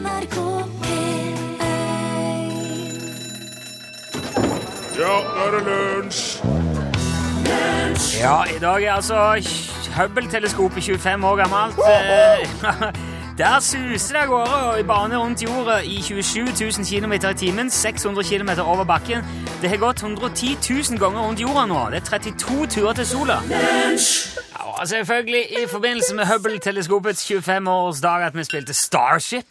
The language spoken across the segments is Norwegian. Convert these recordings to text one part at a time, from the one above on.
NRK P1 Ja, nå er det lunsj! Ja, i dag er altså Hubble-teleskopet 25 år gammelt. Eh, Der suser det av gårde i bane rundt jorda i 27 000 km i timen, 600 km over bakken. Det har gått 110 000 ganger rundt jorda nå. Det er 32 turer til sola. Ja, og selvfølgelig i forbindelse med Hubble-teleskopets 25-årsdag at vi spilte Starship.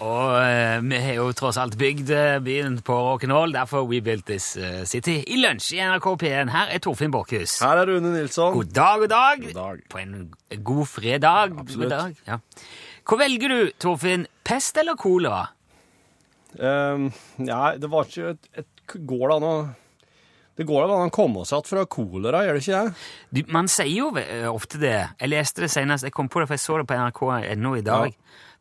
Og uh, vi har jo tross alt bygd eh, byen på rock'n'roll, derfor We Built This eh, City. I lunsj i NRK P1. Her er Torfinn Borchhus. Her er Rune Nilsson. God dag, god dag. God dag. På en god fredag. Absolutt. God dag. Ja. Hva velger du, Torfinn? Pest eller kolera? Um, nei, det var ikke et, et Går det an å Det går da an å komme seg igjen fra kolera, gjør det ikke det? Man sier jo ofte det. Jeg leste det senest, jeg kom på det, for jeg så det på nrk.no i dag.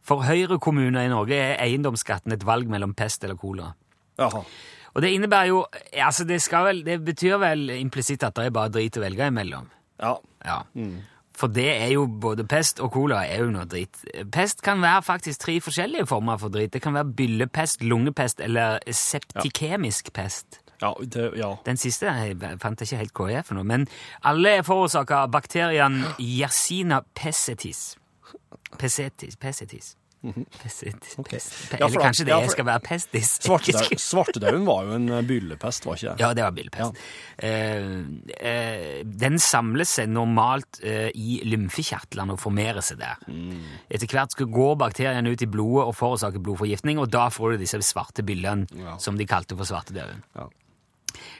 For Høyre-kommuner i Norge er eiendomsskatten et valg mellom pest eller kolera. Og det innebærer jo altså det, skal vel, det betyr vel implisitt at det er bare drit å velge imellom. Ja. Ja. For det er jo både pest og cola er jo noe dritt. Pest kan være faktisk tre forskjellige former for dritt. Det kan være byllepest, lungepest eller septikemisk pest. Ja, det, ja. Den siste jeg fant jeg ikke helt hva er for noe, men alle er forårsaka av bakterien Yersina Pescetis, Ok. pest. Ja, Eller kanskje det ja, skal være pestis. Svartedau- Svartedauden var jo en eh, byllepest, var ikke det? Ja, det var byllepest. Ja. Uh, uh, den samler seg normalt uh, i lymfekjertlene og formerer seg der. Mm. Etter hvert skal gå bakteriene ut i blodet og forårsake blodforgiftning, og da får du disse svarte byllene, Ja. som de kalte for svartedauden. Ja.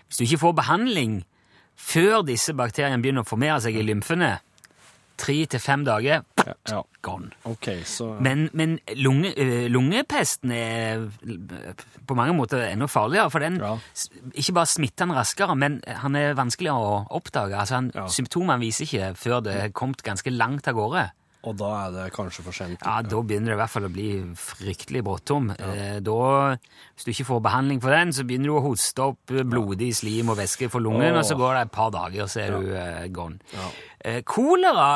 Hvis du ikke får behandling før disse bakteriene begynner å formere seg i lymfene, tre til fem dager, Ja, ja. gone. Okay, så Men, men lunge, øh, lungepesten er øh, på mange måter enda farligere, for den Ja. ikke bare smitter han raskere, men han er vanskeligere å oppdage. Altså han. Symptomene viser ikke før det har kommet ganske langt av gårde. Og da er det kanskje for sent. Ja, Da begynner det i hvert fall å bli fryktelig bråttom. Ja. da, Hvis du ikke får behandling for den, så begynner du å hoste opp blodig slim og væske for lungen, Åh. og så går det et par dager, og så er du uh, gone. Ja. Eh, kolera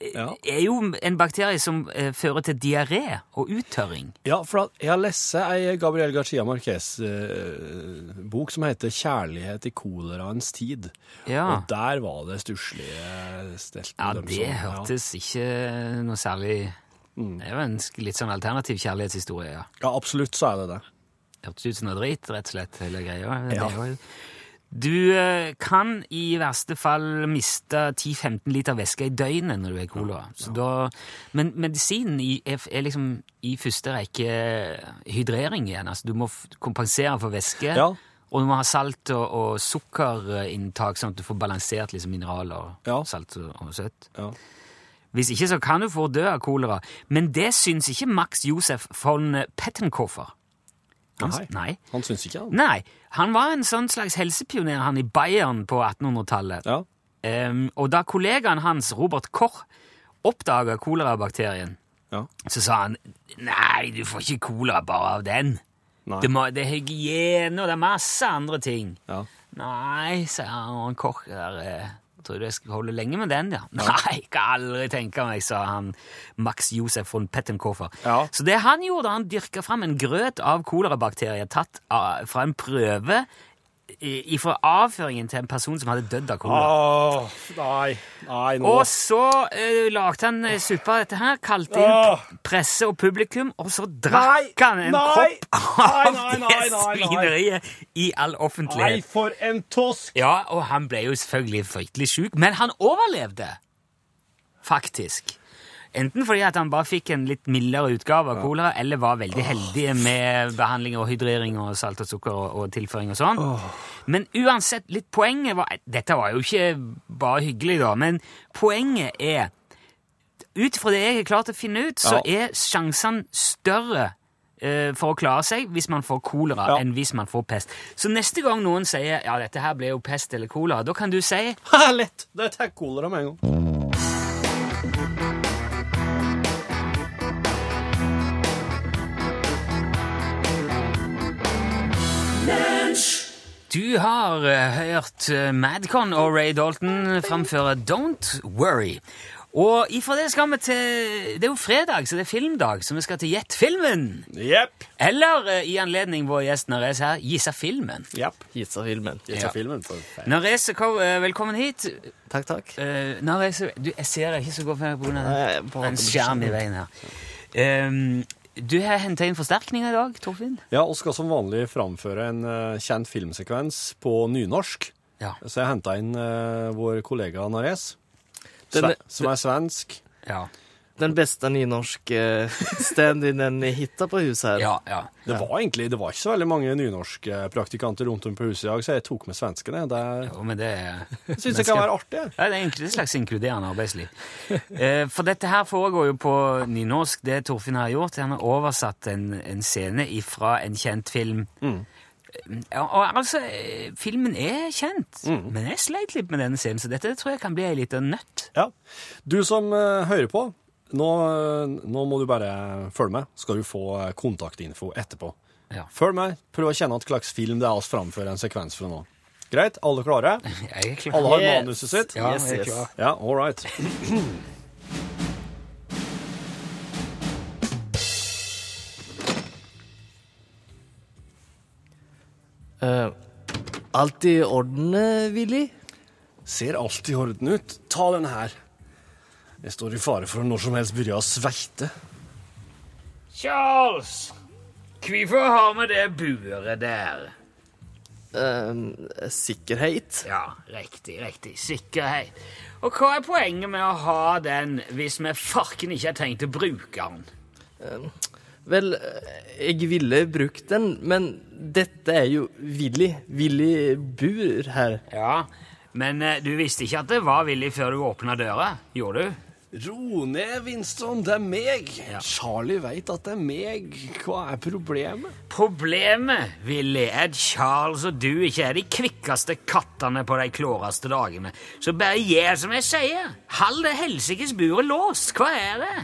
Ja. er jo en bakterie som eh, fører til diaré og uttørring. Ja, for jeg har lest ei Gabriel Garcia Marquez-bok som heter 'Kjærlighet i koleraens tid'. Ja. Og der var det stusslige stelt. Ja, det som- hørtes ikke noe særlig Mm. Det er jo en litt sånn alternativ kjærlighetshistorie, ja. Ja. ja, absolutt så er det det. Hørtes ut som noe drit, rett og slett, hele greia. Ja. Det var er jo- Du eh, kan i verste fall miste 10-15 liter væske i døgnet når du har kolera. ja. da- Men medisinen er, er liksom i første rekke hydrering igjen. Altså, du må kompensere for væske. Ja. Og du må ha salt og, og sukkerinntak, sånn at du får balansert liksom, mineraler, Ja. salt og, og søtt. Ja. Hvis ikke så kan du få dø av kolera. Men det syns ikke Max Josef von Pettenkoffer. Han, Nei. Han syns ikke han. Nei, han var en sånn slags helsepioner han i Bayern på 1800-tallet. Ja. Um, og da kollegaen hans, Robert Koch, oppdaga kolerabakterien, Ja. så sa han nei, du får ikke kolera bare av den. Det, må, det er hygiene, og det er masse andre ting. Ja. Nei, sa han, Koch der Tror du jeg skal holde lenge med den, ja? Nei, kan aldri tenke meg, sa han Max Josef von Pettenkofer. Ja. Så det han gjorde, han dyrka fram en grøt av kolerabakterier tatt fra en prøve i- fra avføringen til en person som hadde dødd av kolera. Åh, nei. Nei, nå Og så uh, lagde han eh, suppe av dette her, kalte inn oh. presse og publikum, og så Nei, drakk han en nei, kopp av nei, nei, det nei, nei, nei. svineriet i all offentlighet. Nei, for en tosk! Ja, og han ble jo selvfølgelig fryktelig syk, men han overlevde, faktisk. Enten fordi at han bare fikk en litt mildere utgave av kolera, eller var veldig heldig med behandling og hydrering og salt og sukker og, og tilføring og sånn. Men uansett, litt poenget var Dette var jo ikke bare hyggelig, da, men poenget er Ut fra det jeg har klart å finne ut, så er sjansene større eh, for å klare seg hvis man får kolera, Ja. enn hvis man får pest. Så neste gang noen sier ja, dette her ble jo pest eller kolera, da kan du si Ha, lett! dette tar kolera med en gang. Du har eh, hørt eh, Madcon og Ray Dalton framføre Don't Worry. Og ifra det skal vi til Det er jo fredag, så det er filmdag, så vi skal til Gjett filmen. Yep. Eller eh, i anledning vår gjest Narese her, Gissa filmen. Yep. Gissa filmen. Ja. filmen. Narese, velkommen hit. Takk, takk. Uh, Nares, du, jeg ser deg ikke så godt pga. en skjerm i veien her. Um, du har henta inn forsterkninger i dag, Torfinn. Ja, og skal som vanlig framføre en uh, kjent filmsekvens på nynorsk. Ja. Så jeg henta inn uh, vår kollega Nares, Den- som er svensk. Ja. Den beste nynorske stand-in-en i hitta på huset her. Ja, ja. Det var egentlig det var ikke så veldig mange nynorske praktikanter rundt om på huset i dag, så jeg tok med svenskene. Det Jo, men det jeg syns det kan være artig. Ja, det er egentlig et slags inkluderende arbeidsliv. Eh, For dette her foregår jo på nynorsk, det Torfinn har gjort. Han har oversatt en, en scene fra en kjent film. Ja, og altså, eh, filmen er kjent, men jeg sleit litt med denne scenen, så dette tror jeg kan bli ei lita nøtt. Ja. Du som uh, hører på, nå, nå må du bare følge med. Skal du få kontaktinfo etterpå. Ja. Følg med. Prøv å kjenne hva slags film det er oss framfører en sekvens fra nå. Greit? Alle klare? Jeg er klar. Alle har Yes. manuset sitt? Ja, Yes, jeg er klar. Ja, all right. Uh, alt i orden, eh, Willy? Ser alt i orden ut. Ta den her. Jeg står i fare for å når som helst begynne å sveite. Charles! Hvorfor har vi det buret der? Eh, sikkerhet? Ja, riktig, riktig. Sikkerhet. Og hva er poenget med å ha den hvis vi farken ikke har tenkt å bruke den? Vel, eh, jeg ville brukt den, men dette er jo Willy. Willy bur her. Ja, men eh, du visste ikke at det var Willy før du åpna døra, gjorde du? Ro ned, Winston. Det er meg. Ja. Charlie veit at det er meg. Hva er problemet? Problemet, Willy, er at Charles og du ikke er de kvikkeste kattene på de klåreste dagene. Så bare gjør som jeg sier. Hold det helsikes buret låst. Hva er det?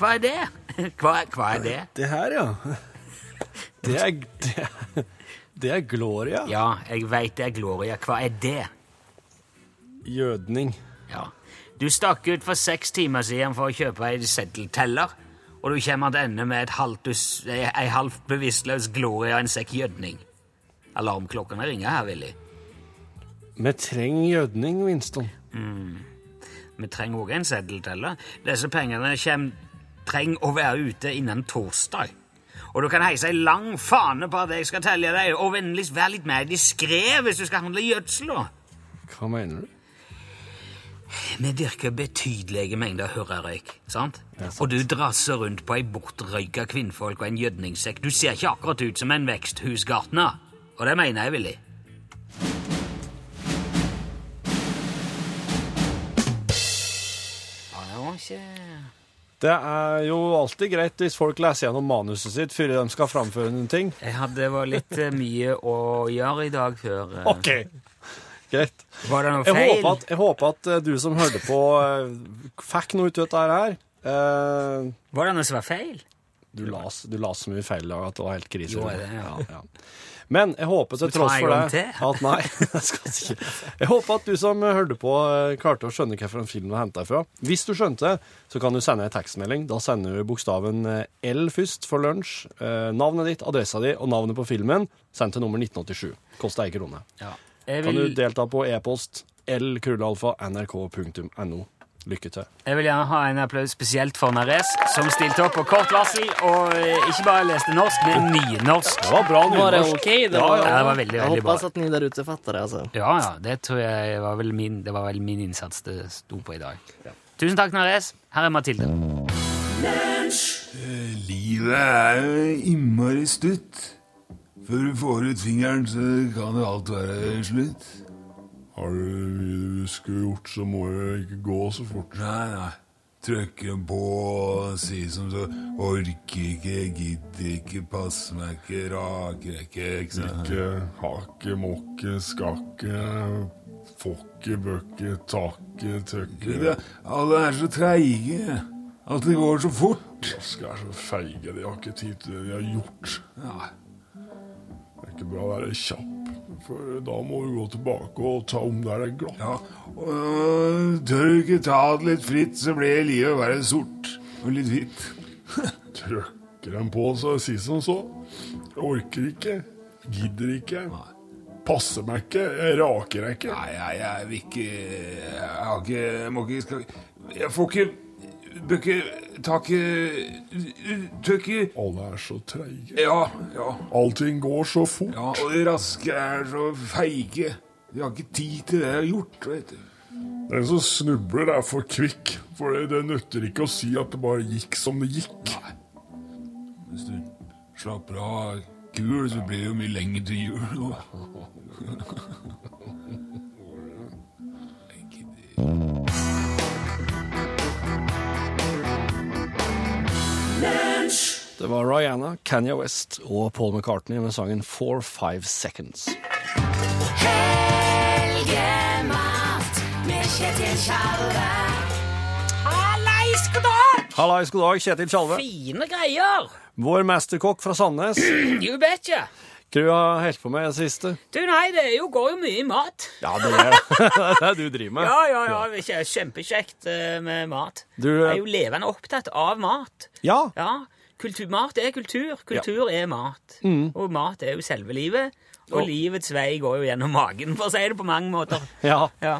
Hva er det? Hva, hva er det? Det her, ja. Det er Det, er- det er Gloria. Ja, jeg veit det er Gloria. Hva er det? Gjødning. Du stakk ut for seks timer siden for å kjøpe ei seddelteller, og du kommer tilbake med et halvt, us- ei halvt bevisstløs Gloria og en sekk gjødning. Alarmklokkene ringer her, Willy. Vi trenger gjødning, Winston. Vi trenger òg en seddelteller. Disse pengene trenger å være ute innen torsdag. Og du kan heise ei lang fane på at jeg skal telle deg, og vennligst være litt mer diskré hvis du skal handle gjødsel. Hva mener du? Vi dyrker betydelige mengder hurrarøyk, sant? Ja, sant. Og du drasser rundt på ei bortrøyka kvinnfolk og en gjødningssekk. Du ser ikke akkurat ut som en veksthusgartner. Og det mener jeg, Willy. Ja, det er jo alltid greit hvis folk leser gjennom manuset sitt før de skal framføre noen ting. Jeg hadde det var litt eh, mye å gjøre i dag før. eh. OK. Greit. Var det noe Jeg håper at, jeg håper at eh, du som hørte på, eh, fikk noe ut av dette her. Uh, Var det noe som var feil? Du las, du las så mye feil i dag at det var helt krise. Jo, det, ja. ja. Men jeg håper til tross for det at Nei, jeg skal ikke. Jeg håper at du som hørte på, klarte å skjønne hvilken film du henta ifra. Hvis du skjønte, så kan du sende en tekstmelding. Da sender du bokstaven L først for lunsj. Navnet ditt, adressa di og navnet på filmen. Send til nummer 1987. Koster ei krone. Ja. Jeg Kan du delta på e-post l-krøllalfa nrk.no. Lykke til. jeg vil gjerne ha en applaus spesielt for Nares, som stilte opp på kort varsel og eh, ikke bare leste norsk, men nynorsk. Det var bra Var det ok? Det var, ja, det var veldig, jeg veldig bra. håper at ni der ute fatter det, altså. Ja, ja, det tror jeg var vel min, det var vel min innsats det sto på i dag. Tusen takk, Nares. Her er Mathilde. Livet er jo innmari stutt. Før du får ut fingeren, så kan jo alt være slutt. Har du mye du skulle gjort, så må jeg ikke gå så fort. Nei, nei. Trykke på og si som så Orker ikke, gidder ikke, passer meg ikke, raker ikke, ikke sant? Ikke hakke, mokke, skakke, fokke, bøkke, takke, tøkke. Alle er så treige. Alt det går så fort. Raske er så feige, de har ikke tid til det de har gjort. Ja, er ikke bra å være kjapp. For da må du gå tilbake og ta om der det er glatt. Ja, og tør du ikke ta det litt fritt, så blir livet bare sort og litt hvitt. Trøkker en på, så si som så. Jeg orker ikke. Gidder ikke. Passer meg ikke. Jeg raker meg ikke. Nei, jeg, jeg vil ikke Jeg har ikke Jeg må ikke Jeg får ikke Bør Takke ikke Alle er så treige. Ja, ja. Allting går så fort. Ja, og de raske er så feige. De har ikke tid til det de har gjort, vet du. Den som snubler, er for kvikk. For det, det nytter ikke å si at det bare gikk som det gikk. Nei. Hvis du slapper av kul, så blir det jo mye lenger til jul. Det var Rihanna, Kanya West og Paul McCartney med sangen For Five Seconds. Helgemat med Kjetil Tjalve. Hallais, god dag! Hallais, god dag, Kjetil Tjalve. Fine greier! Vår mesterkokk fra Sandnes. You betcha. Hva du har holdt på med i det siste? Du, nei, det er jo, går jo mye i mat. Ja, det er det er du driver med. Ja, ja, ja. Er kjempekjekt eh, med mat. Du, Jeg er jo levende opptatt av mat. Ja, Ja, kultur, mat er kultur. Kultur er mat. Og mat er jo selve livet. Og Og- livets vei går jo gjennom magen, for å si det på mange måter. ja. Ja.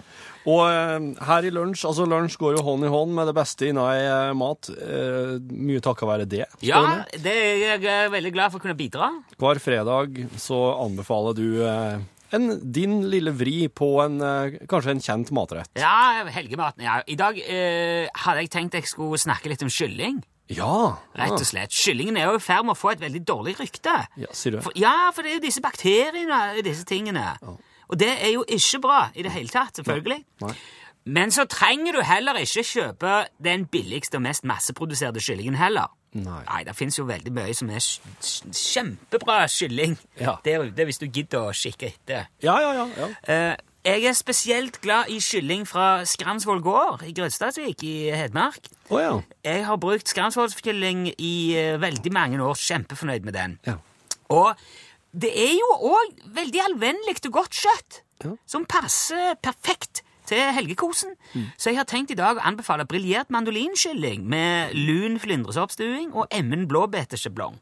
Og uh, her i lunsj, altså lunsj går jo hånd i hånd med det beste innen eh, mat. Uh, mye takket være det. ja, det er jeg veldig glad for å kunne bidra. Hver fredag så anbefaler du en, din lille vri på en, kanskje en kjent matrett. Ja, helgematen. Ja. I dag hadde jeg tenkt jeg skulle snakke litt om kylling. Ja! Rett og slett. Kyllingen er jo i ferd med å få et veldig dårlig rykte. Ja, sier du. For, ja, for det er jo disse bakteriene i disse tingene. Og det er jo ikke bra i det hele tatt, selvfølgelig. Nei. Men så trenger du heller ikke kjøpe den billigste og mest masseproduserte kyllingen heller. Nei. det finnes jo veldig mye som er kj- kj- kjempebra kylling Ja. der ute, hvis du gidder å kikke etter. Ja, ja, ja. ja. Eh, jeg er spesielt glad i kylling fra Skransvoll gård i Grødstadsvik i Hedmark. Oh, ja. Jeg har brukt Skransvollskylling i eh, veldig mange år. Kjempefornøyd med den. Ja. Og det er jo òg veldig allvennlig og godt kjøtt, Ja. som passer perfekt til helgekosen. Mm. Så jeg har tenkt i dag å anbefale briljert mandolinkylling med lun flyndresoppstuing og emmen blåbærsjablong.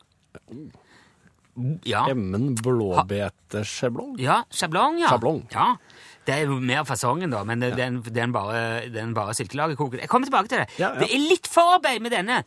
Ja. Emmen blåbærsjablong. Ja, sjablong, ja. Sjablong. Ja. Det er jo mer fasongen, da, men det, den, den bare, den bare silkelagerkoker. Jeg kommer tilbake til det. Ja, ja. Det er litt forarbeid med denne.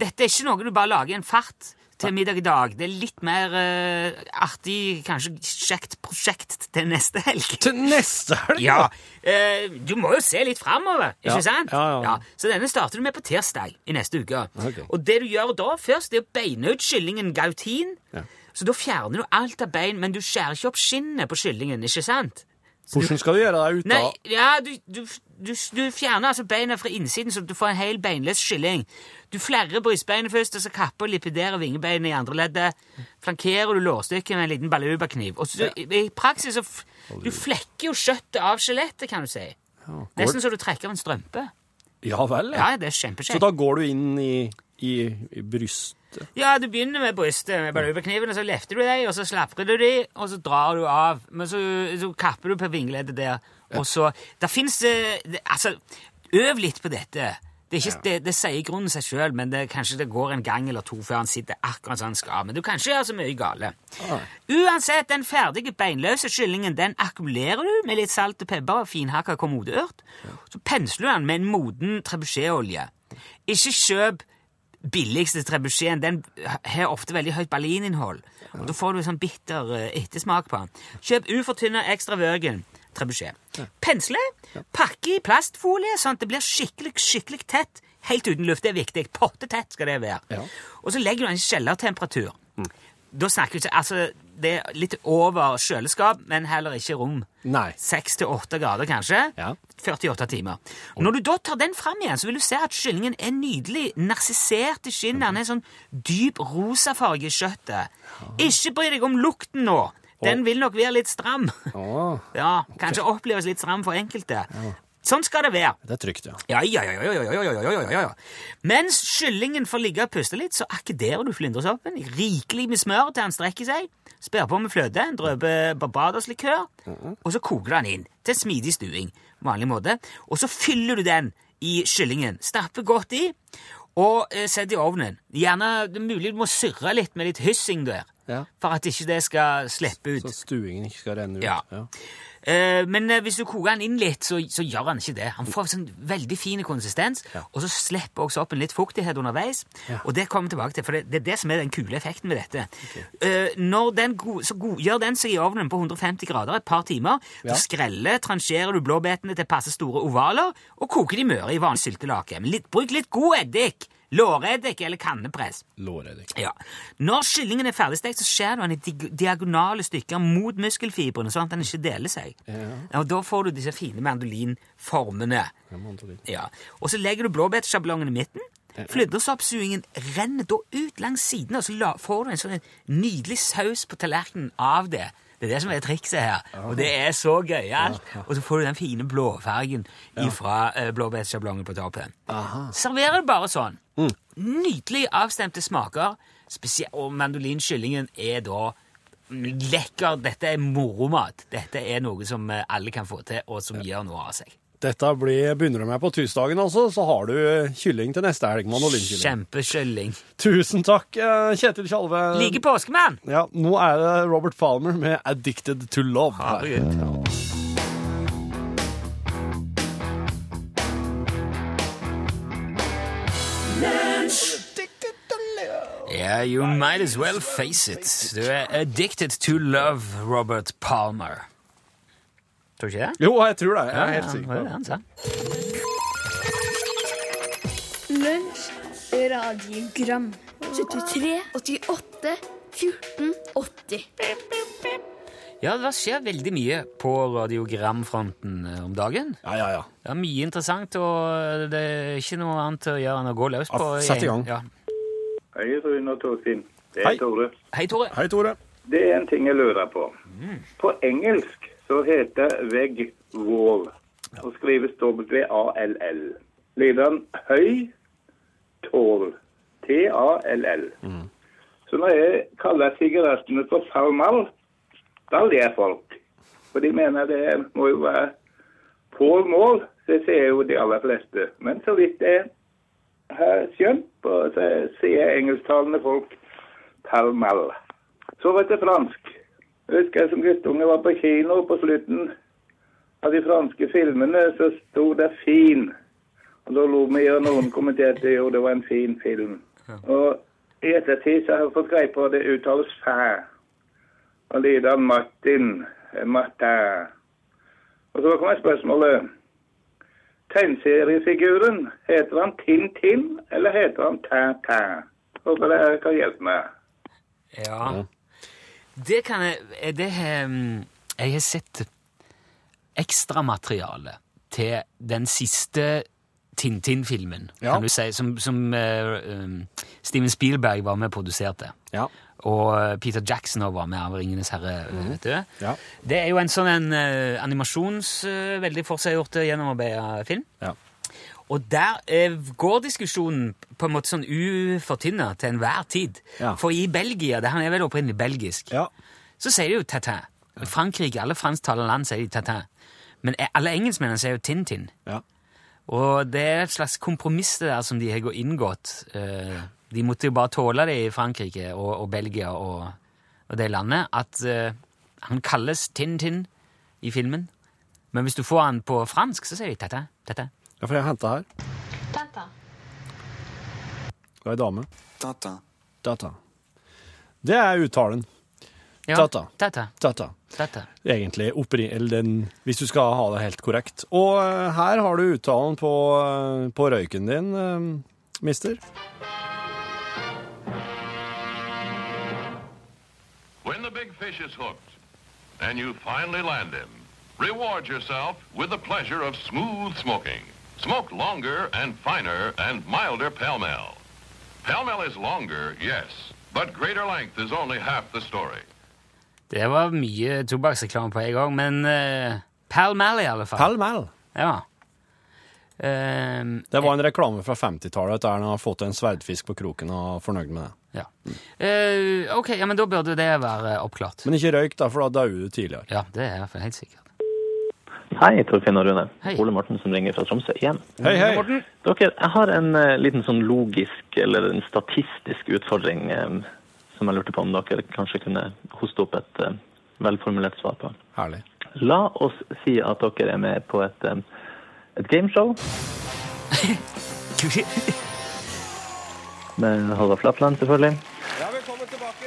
Dette er ikke noe du bare lager i en fart til middag i dag. Det er litt mer uh, artig, kanskje kjekt prosjekt til neste helg. Til neste helg! Ja, Uh, Du må jo se litt framover, ikke Ja, sant? ja, ja. Så denne starter du med på tirsdag i neste uke. Okay. Og det du gjør da først, det er å beine ut kyllingen gautin. Ja. Så da fjerner du alt av bein, men du skjærer ikke opp skinnet på kyllingen, ikke sant? Hvordan skal du gjøre det ut Nei, ja, du, du, du, du fjerner altså beina fra innsiden, så du får en hel beinløs kylling. Du flerrer brystbeinet først, og så kapper og lipiderer vingebeinet i andre leddet. Flankerer du lårstykket med en liten balubakniv. Og så, i, I praksis så Du flekker jo kjøttet av skjelettet, kan du si. Nesten så du trekker av en strømpe. Ja vel, ja. Ja, det er Så da går du inn i, i, i brystet? Ja, du begynner med brystet, med balubakniven, og så løfter du deg, og så slaprer du dem, og så drar du av. Men så, så kapper du på vingleddet der, og så Det fins Altså, øv litt på dette. Det, ikke, det, det sier grunnen seg sjøl, men det, kanskje det går en gang eller to før han sitter akkurat som han skal. Men du kan ikke gjøre så mye gale. Uansett, den ferdige beinløse kyllingen den akkumulerer du med litt salt og pepper og finhakka kommodeørt. Så pensler du den med en moden trebuchetolje. Ikke kjøp billigste trebucheten. Den har ofte veldig høyt berlininnhold. Og Da får du sånn bitter eh, ettersmak på den. Kjøp ufortynna ekstra virgin trebuchet. Pensle, pakke i plastfolie sånn at det blir skikkelig, skikkelig tett. Helt uten luft. Det er viktig. Pottetett skal det være. Ja. Og så legger du en kjellertemperatur. Da snakker vi ikke Altså, det er litt over kjøleskap, men heller ikke rom. Nei. Seks til åtte grader, kanskje. Ja. 48 timer. Og når du da tar den fram igjen, så vil du se at kyllingen er nydelig narsissert i skinnet. Den er sånn dyp rosafarge i kjøttet. Ikke bry deg om lukten nå. Den vil nok være litt stram. Ja, Kanskje oppleves litt stram for enkelte. Sånn skal det være. Det er trygt, ja. Ja, ja, ja, ja, ja, ja, ja, ja, ja, ja. Mens kyllingen får ligge og puste litt, så akkederer du flyndresoppen rikelig med smør til han strekker seg. Sper på med fløte, en dråpe barbadoslikør, og så koker du den inn til smidig stuing. Vanlig måte. Og så fyller du den i kyllingen. Stapper godt i, og eh, setter i ovnen. Gjerne det er mulig du må surre litt med litt hyssing der, Ja. for at ikke det skal slippe ut. Så stuingen ikke skal renne ut. Ja. Eh, men eh, hvis du koker den inn litt, så, så gjør han ikke det. Han får sånn veldig fin konsistens, og så slipper også opp en litt fuktighet underveis. Og det kommer vi tilbake til, for det, det er det som er den kule effekten med dette. Okay. når den go så godgjør den seg i ovnen på 150 grader et par timer. Da skreller, transjerer du blåbetene til passe store ovaler, og koker de møre i vanlig syltelake. Bruk litt god eddik! Låreddik eller kannepress. Låreddik. Ja. Når kyllingen er ferdigstekt, så skjærer du den i diagonale stykker mot muskelfibrene, sånn at den ikke deler seg. Ja. Og Da får du disse fine mandolinformene. Ja. Og så legger du blåbærsjablongen i midten. Flydresoppsugingen renner da ut langs siden, og så får du en sånn nydelig saus på tallerkenen av det. Det er det som er trikset her, og det er så gøyalt. Og så får du den fine blåfargen fra uh, blåbærsjablongen på toppen. Serverer det bare sånn. Nydelig avstemte smaker, og mandolinkyllingen er da lekker. Dette er moromat. Dette er noe som eh, alle kan få til, og som gjør noe av seg. Dette blir, begynner du med på tirsdagen, altså, så har du kylling til neste helg. Mandolinkylling. Kjempekylling. Tusen takk, eh, Kjetil Tjalve. Like påskemann! Ja, nå er det Robert Palmer med 'Addicted to Love'. her. Herregud. Yeah, you might as well face it. Du er addicted to love, Robert Palmer. Tror du ikke det? Jo, jeg tror det. Jeg er helt sikker på det det. Lunsj, radiogram 73, 88, 14, 80 Ja, det skjer veldig mye på radiogramfronten eh, om dagen. Ja, ja, ja. Det er mye interessant, og det er ikke noe annet å gjøre enn å gå løs på. Ja, sett i gang. Ja. Hei, Rune og Torfinn. Det Hei. er Tore. Hei, Tore. Hei, Tore. Det er en ting jeg lurer på. På engelsk så heter vegg wall, og skrives W-A-L-L. Lyder den høy, tall. T-A-L-L. Så når jeg kaller sigarettene for Falmal, da ler folk. For de mener det må jo være Pål Mål. Det ser jo de aller fleste. Men så vidt jeg har skjønt, så sier engelsktalende folk Palmal. Så var det fransk. Jeg husker jeg som guttunge var på kino på slutten av de franske filmene, så sto det 'fin'. Og da lo vi, og noen kommenterte jo det var en fin film. Og i ettertid så har jeg fått greie på at det uttales 'fæ'. Og lyder Martin, eh, Martin. Og så kommer spørsmålet Tegneseriefiguren, heter han Tintin, eller heter han Tintin? Håper dere kan hjelpe meg. Ja. Det kan jeg det, um, Jeg har sett ekstramateriale til den siste Tintin-filmen, Ja. kan du si, som, som um, Steven Spielberg var med og produserte. Ja. Og eh, Peter Jackson var med av Ringenes herre. vet du. Ja. Det er jo en sånn en, uh, animasjons... Uh, veldig forseggjort uh, gjennomarbeida film. Ja. Og der eh, går diskusjonen på en måte sånn ufortynna til enhver tid. Ja. For i Belgia, det han er vel opprinnelig belgisk, Ja. så sier de jo tatin. I Frankrike, alle fransktalende land sier de tatin. Men alle engelskmennene sier jo Tintin. Ja. Og det er et slags kompromiss det der som de har gå- inngått. Eh, De måtte jo bare tåle det i Frankrike og, og Belgia og, og det landet, at eh, han kalles Tintin i filmen. Men hvis du får han på fransk, så sier de tatin. tatin. Ja, for jeg henta her. Det er ei dame. Tata. Det er uttalen. Ja, Tata. Tata. Tata. Tata. Egentlig oppri eller den, hvis du skal ha det helt korrekt. Og eh, her har du uttalen på, eh, på røyken din, eh, mister. When the big fish is hooked and you finally land him, reward yourself with the pleasure of smooth smoking. Smoke longer and finer and milder Pall Mall. Pall Mall is longer, yes, but greater length is only half the story. Det var mye tobakksreklame på en gang, men uh, Pall Mall i alle fall. Pall Mall. Ja. Um, Det var en reklame fra 50-tallet der han har fått en sverdfisk på kroken og er fornøyd med det. ja. Uh, ok, ja, men da burde det være oppklart. Men ikke røyk, da, for da dauer du tidligere. Ja, det er helt sikkert. Hei, Torfinn og Rune. Hei. Ole Morten som ringer fra Tromsø igjen. Hei, hei! Dere, jeg har en uh, liten sånn logisk eller en statistisk utfordring um, som jeg lurte på om dere kanskje kunne hoste opp et uh, velformulert svar på. Herlig. La oss si at dere er med på et, um, et gameshow med Halvard Flatland, selvfølgelig. Ja, velkommen tilbake.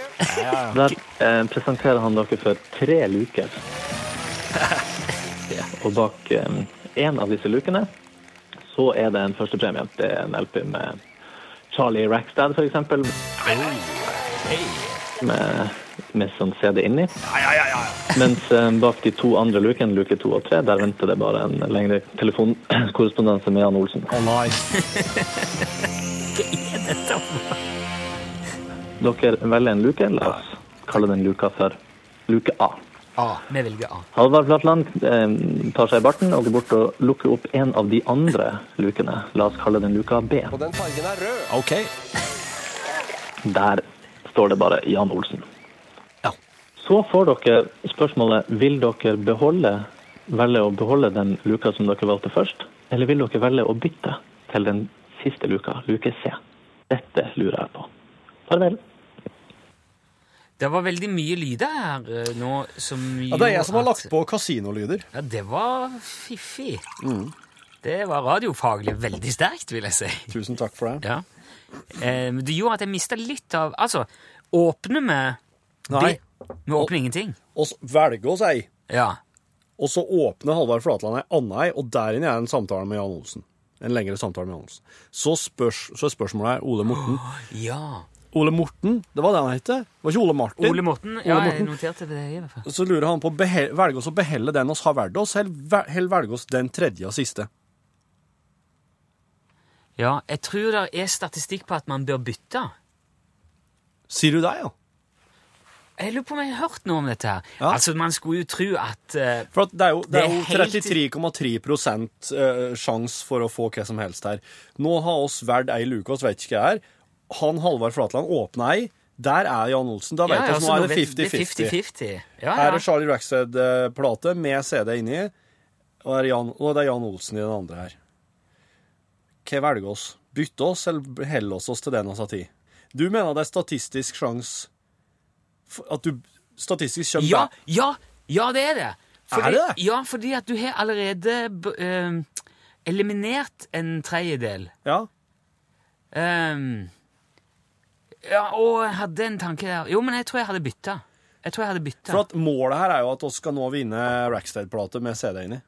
Der uh, presenterer han dere for tre luker. Og bak én av disse lukene så er det en førstepremie. Det er en LP med Charlie Rackstad, f.eks. Med, med sånn CD inni. Mens eh, bak de to andre lukene, luke to og tre, der venter det bare en lengre telefonkorrespondanse med Jan Olsen. Å nei. Dere velger en luke. La oss kalle den luka for luke A. A. Vi velger A. Halvard Flatland eh, tar seg i barten og går bort og lukker opp en av de andre lukene. La oss kalle den luka B. Og den fargen er rød. OK. Der står det bare Jan Olsen. Ja. Så får dere spørsmålet vil dere beholde, velge å beholde den luka som dere valgte først, eller vil dere velge å bytte til den siste luka, luke C? Dette lurer jeg på. Farvel. Det var veldig mye lyder her eh, nå som Ja, det er jeg som har lagt på kasinolyder. Ja, det var fiffig. Det var radiofaglig veldig sterkt, vil jeg si. Tusen takk for det. Ja. Eh, det gjorde at jeg mista litt av Altså, åpne med Nei. det- Vi åpner ingenting. Og velge oss ei, Ja. og så åpner Halvard Flatland ei anna ei, og der inne er en samtale med Jan Olsen. En lengre samtale med Jan Olsen. Så, spørs, så er spørsmålet her, Ole Morten. ja. Ole Morten, det var det han het? Var ikke Ole Martin? Ole Morten. Ole Ja, jeg noterte det i hvert fall. Så lurer han på velge oss å behelle den oss har valgt oss, eller velge oss den tredje og siste. Ja, jeg tror det er statistikk på at man bør bytte. Sier du det, ja? Jeg lurer på om jeg har hørt noe om dette her. Ja. Altså, man skulle jo tro at uh, For at det er jo, det er jo 33,3 helt- 33,3 uh, sjanse for å få hva som helst her. Nå har oss valgt ei luke, vi vet ikke hva det er. Han Halvard Flatland åpna ei. Der er Jan Olsen. Da vet ja, at nå er det Det er 50-50. 50-50. Ja, Her ja. er Charlie Rackstead-plate med CD inni, og, er Jan, og det er Jan Olsen i den andre her. Hva velger oss? Bytte oss, eller holde oss oss til den vi har tid? Du mener det er statistisk sjanse at du statistisk kommer Ja, ja, ja, det er det. Er det det? Ja, fordi at du har allerede eh, eliminert en tredjedel. Ja. Ehm, ja, og jeg hadde en tanke der. Jo, men jeg tror jeg hadde bytta. Jeg tror jeg hadde bytta. For at målet her er jo at vi skal nå vinne Rackstead-plate med CD inni.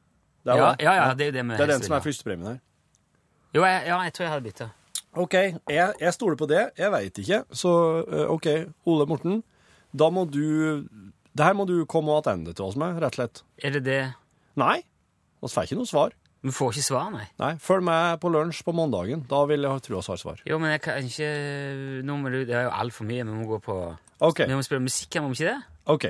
Det er, Ja, ja, ja, det er det det er den som er førstepremien her. Jo, jeg, ja, jeg tror jeg hadde bytta. OK, jeg, jeg stoler på det. Jeg veit ikke. Så eh, OK, Ole Morten. Da må du Det her må du komme attende til oss med, rett og slett. Er det det? Nei. Vi får ikke noe svar. Vi får ikke svar, nei. Nei, Følg med på lunsj på mandagen. Da vil jeg tro vi har svar. Jo, men jeg kan ikke Nå må du Det er jo altfor mye. Vi må gå på OK. Vi må spille musikk her, må vi ikke det? ok.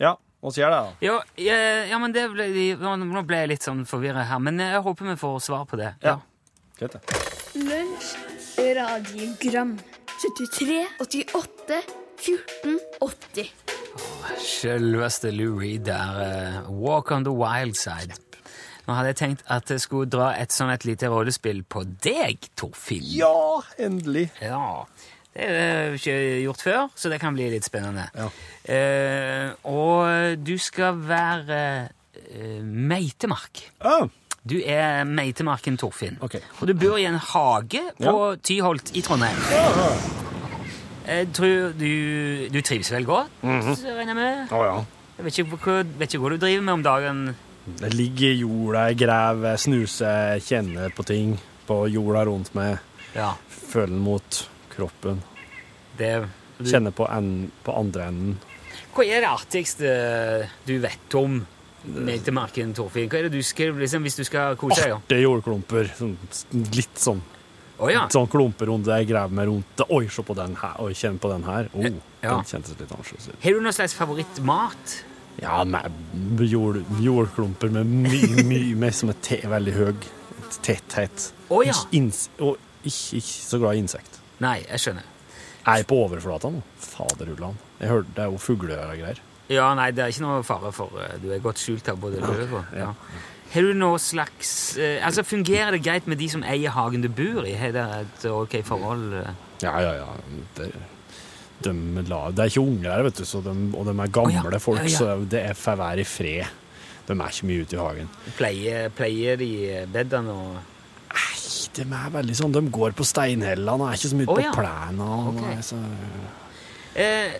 Ja, vi gjør det, da. Ja, ja, ja men det ble, nå nå ble jeg litt sånn forvirra her. Men jeg håper vi får svar på det. Ja. Greit, det. Lunsj, radiogram 73, 88, 14, 80. Selveste Lou Reed der. Uh, Walk on the wild side. Nå hadde jeg tenkt at jeg skulle dra et sånn et lite rollespill på deg, Torfinn. Ja, endelig. Ja. Det er vi ikke gjort før, så det kan bli litt spennende. Ja. Eh, og du skal være eh, Meitemark. Ah, Du er Meitemarken Torfinn. Okay. Og du bor i en hage på Tyholt i Trondheim. Jeg tror du, du trives vel godt, regner jeg med? Oh, ja. Jeg vet ikke, vet ikke hva du driver med om dagen. Det ligger i jorda, jeg graver, snuser, kjenner på ting på jorda rundt meg. Ja, Føler den mot kroppen. det du, Kjenner på, en, på andre enden. Hva er det artigste du vet om Meitemarken Torfinn? Hva er det du skal, liksom, hvis du skal kose deg? Arte Artige jordklumper. Sånn, litt sånn, Oh, ja. sånn klumper rundt det. Jeg graver meg rundt det. Oi, se på den her. Oi, kjenn på den her. Oh, Ja. Den kjentes litt annerledes ut. Har du noen slags favorittmat? Ja, med jord, jordklumper med mye, mye mer som er te, veldig høy. tett, tetthet. Å, ja. Og ikke, ikke så glad i insekt. Nei, jeg skjønner. Jeg er på overflata nå. Faderullan. Jeg hørte det er jo fugler og greier. Ja, nei, det er ikke noe fare for eh, Du er godt skjult av både løv og ja. Har du noe slags eh, Altså, Fungerer det greit med de som eier hagen du bor i? Har dere et ok forhold? eh? Ja, ja, ja. Det, de la, det er ikke unger her, vet du, så de, og de er gamle oh, ja. folk, Ja, ja. så det er får være i fred. De er ikke mye ute i hagen. Pleier, pleier de bedene og Nei, de er veldig sånn, de går på steinhellene og er ikke så mye Å, på ja. plena. og Ok. så, eh,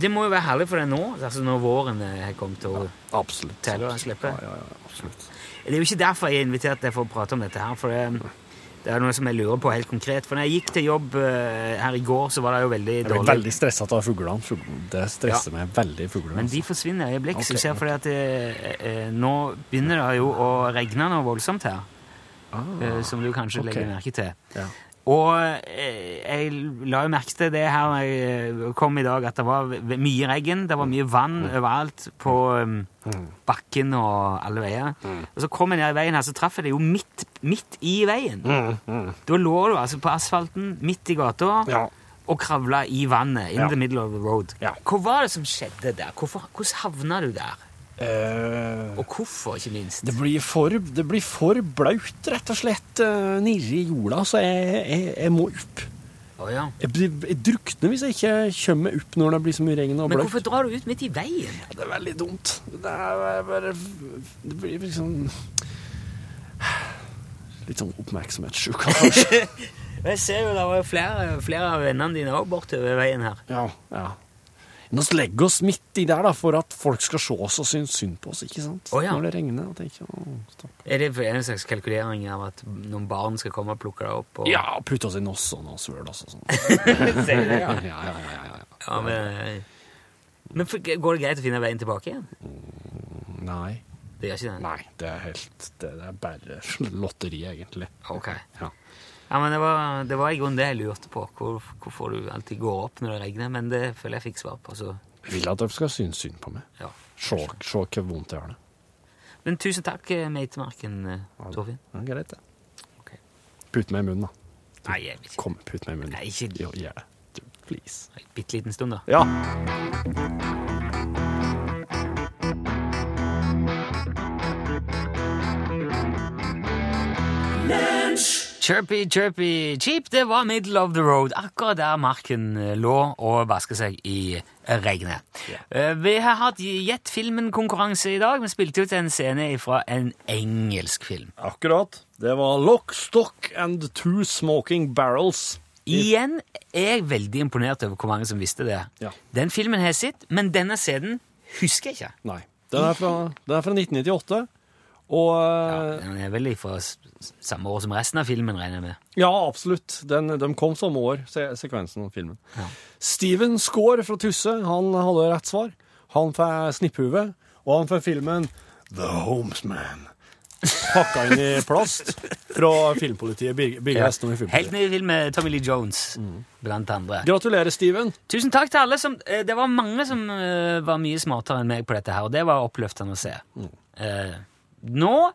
Det må jo være herlig for deg nå, altså når våren eh, har kommet og absolutt. til å slippe. Ja, ja, ja, absolutt. Det er jo ikke derfor jeg har invitert deg for å prate om dette her, for det, det er noe som jeg lurer på helt konkret. For når jeg gikk til jobb eh, her i går, så var det jo veldig dårlig. Jeg blir dårlig. veldig stressa av fuglene. Fugl- Det stresser meg veldig, fuglene. Men de altså. forsvinner i øyeblikk. så Ok, jeg ser fordi at eh, eh, nå begynner det jo å regne noe voldsomt her. eh, som du kanskje okay. legger merke til. Ja. Og eh, jeg la jo merke til det her når jeg eh, kom i dag, at det var mye regn. Det var mye vann Mm. overalt på um, bakken og alle veier. Mm. Og så kom jeg ned i veien her, så traff jeg det jo midt, midt i veien. Mm, Da lå du altså på asfalten midt i gata Ja. og kravla i vannet. In Ja. the middle of the road. Ja. Hva var det som skjedde der? Hvorfor, hvordan havna du der? Eh, Og hvorfor, ikke minst? det, blir for, det blir for blaut, rett og slett, uh, i jorda, så jeg, jeg, jeg må opp. Oh, ja. Jeg, blir, jeg drukner hvis jeg ikke kommer opp når det blir så mye regn og Men hvorfor drar du ut midt i veien? Det er veldig dumt. Det er bare Det blir liksom Litt sånn oppmerksomhetssjuk, kanskje. Jeg ser jo det var flere, flere av vennene dine òg bortover veien her. ja, ja. Nå legger oss midt i der, da, for at folk skal se oss og synes synd på oss, ikke sant? Oh, ja. Når det regner. Og tenker, å. Er det en slags kalkulering av at noen barn skal komme og plukke deg opp? Og... Ja, putte oss i nossen og svøl oss og sånn. Sier du det, ja. Ja, ja, ja, ja, ja. ja men, men for- går det greit å finne veien tilbake igjen? Nei. Det gjør ikke det? Nei, det er helt Det er bare lotteri, egentlig. Ok. Ja. Ja, men det var, det var i grunnen det jeg lurte på. Hvor, hvorfor du alltid går opp når det regner. Men det føler jeg fikk svar på. Så Jeg vil at dere skal synes synd på meg. ja. Se hvor vondt jeg har det. Men tusen takk, eh, Meitemarken, eh, Torfinn. Ja, greit, det. Okay. Putt meg i munnen, da. Nei, jeg vil ikke. Kom, putt meg i munnen. Nei, ikke Jo, gjør det. Du, please. en bitte liten stund, da. Ja. Chirpy, chirpy, cheap, det var middle of the road, akkurat der marken eh, lå og vasket seg i eh, regnet. Yeah. Vi har hatt Gjett filmen-konkurranse i dag. Vi spilte ut en scene fra en engelsk film. Akkurat. Det var Lock, Stock and Two Smoking Barrels. Igjen er jeg veldig imponert over hvor mange som visste det. Ja. Den filmen har jeg sett, men denne scenen husker jeg ikke. Nei. Den er fra, den er fra 1998. Og Ja, den er vel fra samme år som resten av filmen, regner jeg med. ja absolutt. Den, de kom samme år, se, sekvensen av filmen. Ja. Steven Skaar fra Tusse, han hadde rett svar. Han får snipphue, og han får filmen The Homesman. Pakka inn i plast fra filmpolitiet Birger Birger Ja. Westmo i Helt ny film med Tommy Lee Jones, blant andre. Gratulerer, Steven. Tusen takk til alle som eh, Det var mange som eh, var mye smartere enn meg på dette her, og det var oppløftende å se. Eh, nå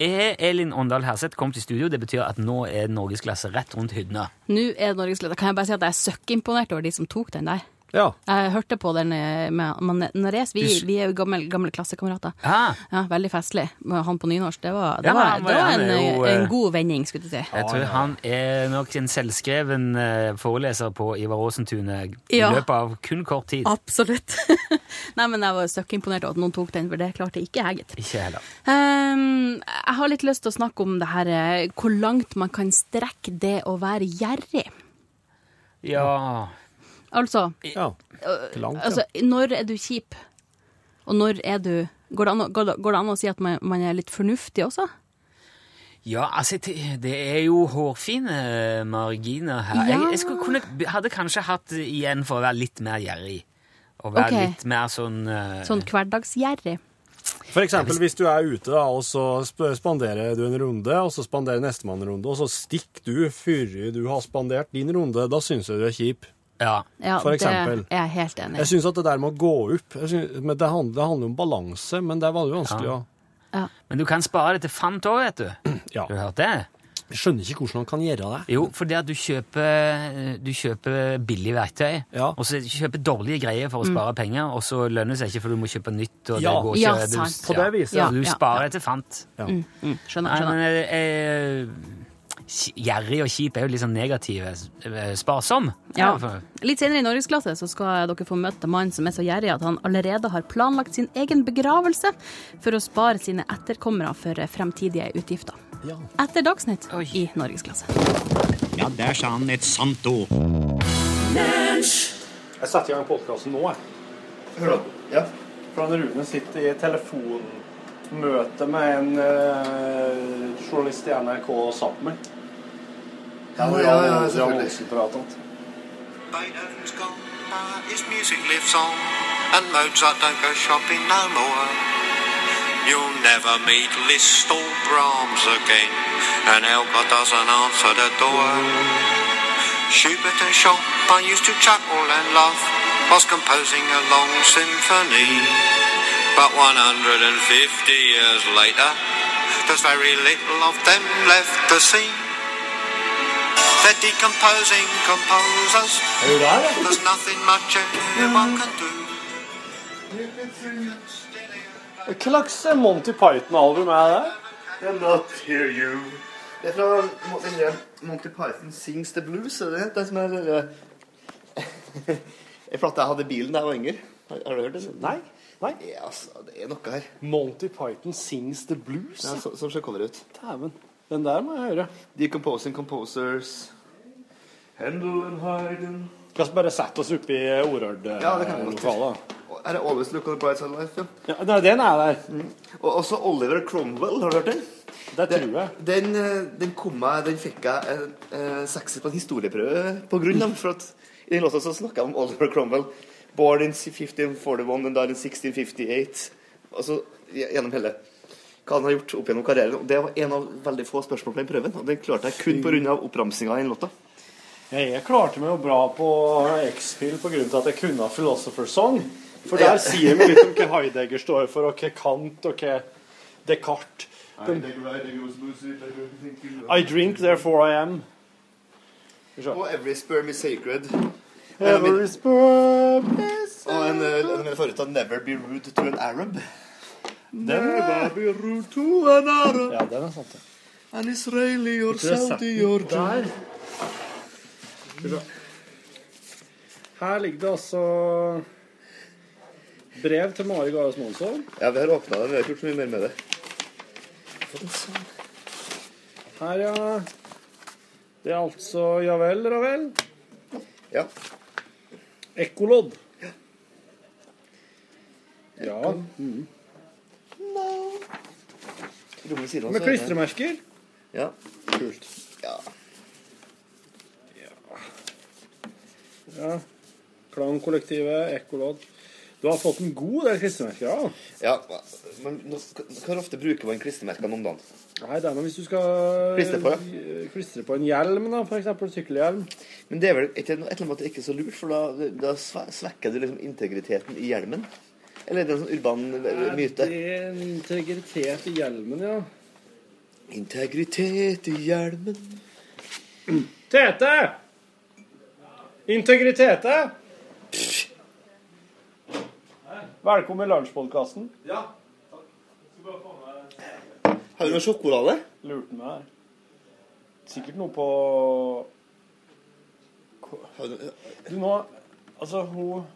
er Elin Åndal Herseth kommet i studio. Det betyr at nå er norgesklasse rett rundt hyddene. Nå er det norgesglede. Kan jeg bare si at jeg er søkkimponert over de som tok den der. Ja. Jeg hørte på den eh, med med Vi, vi er jo gamle, gamle klassekamerater. Ah, Ja, veldig festlig. Han på nynorsk. Det var, det Ja, var, det var en, jo, eh, en god vending, skulle du si. jeg tror han er nok en selvskreven eh, foreleser på Ivar Aasentunet i Ja. løpet av kun kort tid. Absolutt. Nei, men jeg var søkkimponert over at noen tok den, for det klarte ikke jeg, gitt. Ikke heller. Um, jeg har litt lyst til å snakke om det her eh, hvor langt man kan strekke det å være gjerrig. Ja Altså, ja. Langt, ja. altså når er du kjip? Og når er du Går det an, går det, går det an å si at man, man er litt fornuftig også? Ja, altså, det er jo hårfine marginer her. Jeg, Ja. jeg skulle kunne, hadde kanskje hatt igjen for å være litt mer gjerrig. Og være okay. litt mer sånn uh, Sånn hverdagsgjerrig. For eksempel hvis du er ute, da, og så spanderer du en runde, og så spanderer nestemann en runde, og så stikker du før du har spandert din runde, da syns jeg du er kjip. Ja. Ja, For eksempel. Det er jeg helt enig i. Jeg syns at det der med å gå opp jeg synes, men det, handler, det handler om balanse, men det er veldig vanskelig Ja. å Ja. Men du kan spare det til fant òg, vet du. Ja. Du har hørt det? Jeg skjønner ikke hvordan han kan gjøre det. Jo, fordi at du kjøper, du kjøper billig verktøy, Ja. og så kjøper dårlige greier for å spare penger, og så lønner det seg ikke for du må kjøpe nytt. Og Ja. det går Ja, ikke, du, sant. På det viset. Ja, du sparer ja. til fant. Mm, mm, skjønner. Nei, men jeg, eh, Gjerrig og kjip er jo litt sånn negative. eh, Sparsom. Ja. Litt senere i Norgesklasse så skal dere få møte mannen som er så gjerrig at han allerede har planlagt sin egen begravelse for å spare sine etterkommere for fremtidige utgifter. Ja. Etter Dagsnytt Oi. i Norgesklasse. Ja, der sa han et sant ord. Jeg setter i gang podkasten nå, jeg. Hør da. Ja. For han Rune sitter i telefonmøte med en eh, journalist i NRK sammen. Ja, ja, ja, Adrian selvfølgelig. Olsen prater. Beethoven's gone, his music lives on, and Mozart don't go shopping no more. You'll never meet Liszt or Brahms again, and Elgar doesn't answer the door. Schubert and Chopin used to chuckle and laugh whilst composing a long symphony. But 150 years later, there's very little of them left to see. They're decomposing composers. Er. There's nothing much anyone can do. Hva slags Monty Python-album er det? I'm not hear you. Det er fra Monty Python Sings the Blues. Er det det som er det Jeg En jeg hadde bilen da jeg var yngre. Har, du hørt det? Nei. Nei. Ja, altså, det er noe her. Monty Python Sings the Blues? Ja, så, sånn ser coveret ut. Dæven. Den der må jeg høre. Decomposing Composers. And Haydn. Skal vi bare sette oss oppi Orard-lokalet? Ja, det kan vi godt. Er det Always Look on the Bright Side of Life? Ja. Ja, nei, den er der. Og også Oliver Cromwell, har du hørt den? Det tror jeg. Den, eh, den kom jeg, den fikk jeg en eh, sekser på en historieprøve på grunn av. For at i den låta så snakka jeg om Oliver Cromwell. Born in 1541 and died in 1658. Altså gjennom hele hva han har gjort opp gjennom karrieren. Og det var en av veldig få spørsmål på den prøven. Og den klarte jeg kun pga. oppramsinga i den låta. Jeg klarte meg jo bra på X-Fill til at jeg kunne Philosopher's Song. For Ja. der sier vi litt om hva Heidegger står for, og hva Kant og hva Descartes Den- I drink, therefore I am. Og Every sperm is sacred. Every sperm is Og en, eh, en av Never be rude to an Arab. Never be rude to an Arab. Ja, den er sant. det. An Israeli or Saudi or der. Skal vi se. Her ligger det altså brev til Mari Gares Monsson. Ja, vi har åpna den. Vi har ikke gjort så mye mer med det. Her, ja. Det er altså Ja vel, Ravel. Ja. Ekkolodd. Ja. Mm. Rommet ved siden av, Med er klistremerker. Ja. Kult. Ja. Ja. Klangkollektivet, ekkolodd. Du har fått en god del klistremerker, da. ja. Men hvor ofte bruker man klistremerkene om dagen? Nei, det er noe hvis du skal Klistre på, ja. klistre på en hjelm, da, eksempel sykkelhjelm. Men det er vel ikke et eller annet ikke så lurt, for da, da svekker du liksom integriteten i hjelmen? Eller er det en sånn urban eh, myte? Det er integritet i hjelmen, ja. Integritet i hjelmen Tete! Integritete! Velkommen i lunsjpodkasten. Ja. Har du noe sjokolade? Lurte meg her. Sikkert noe på Du, nå Altså, hun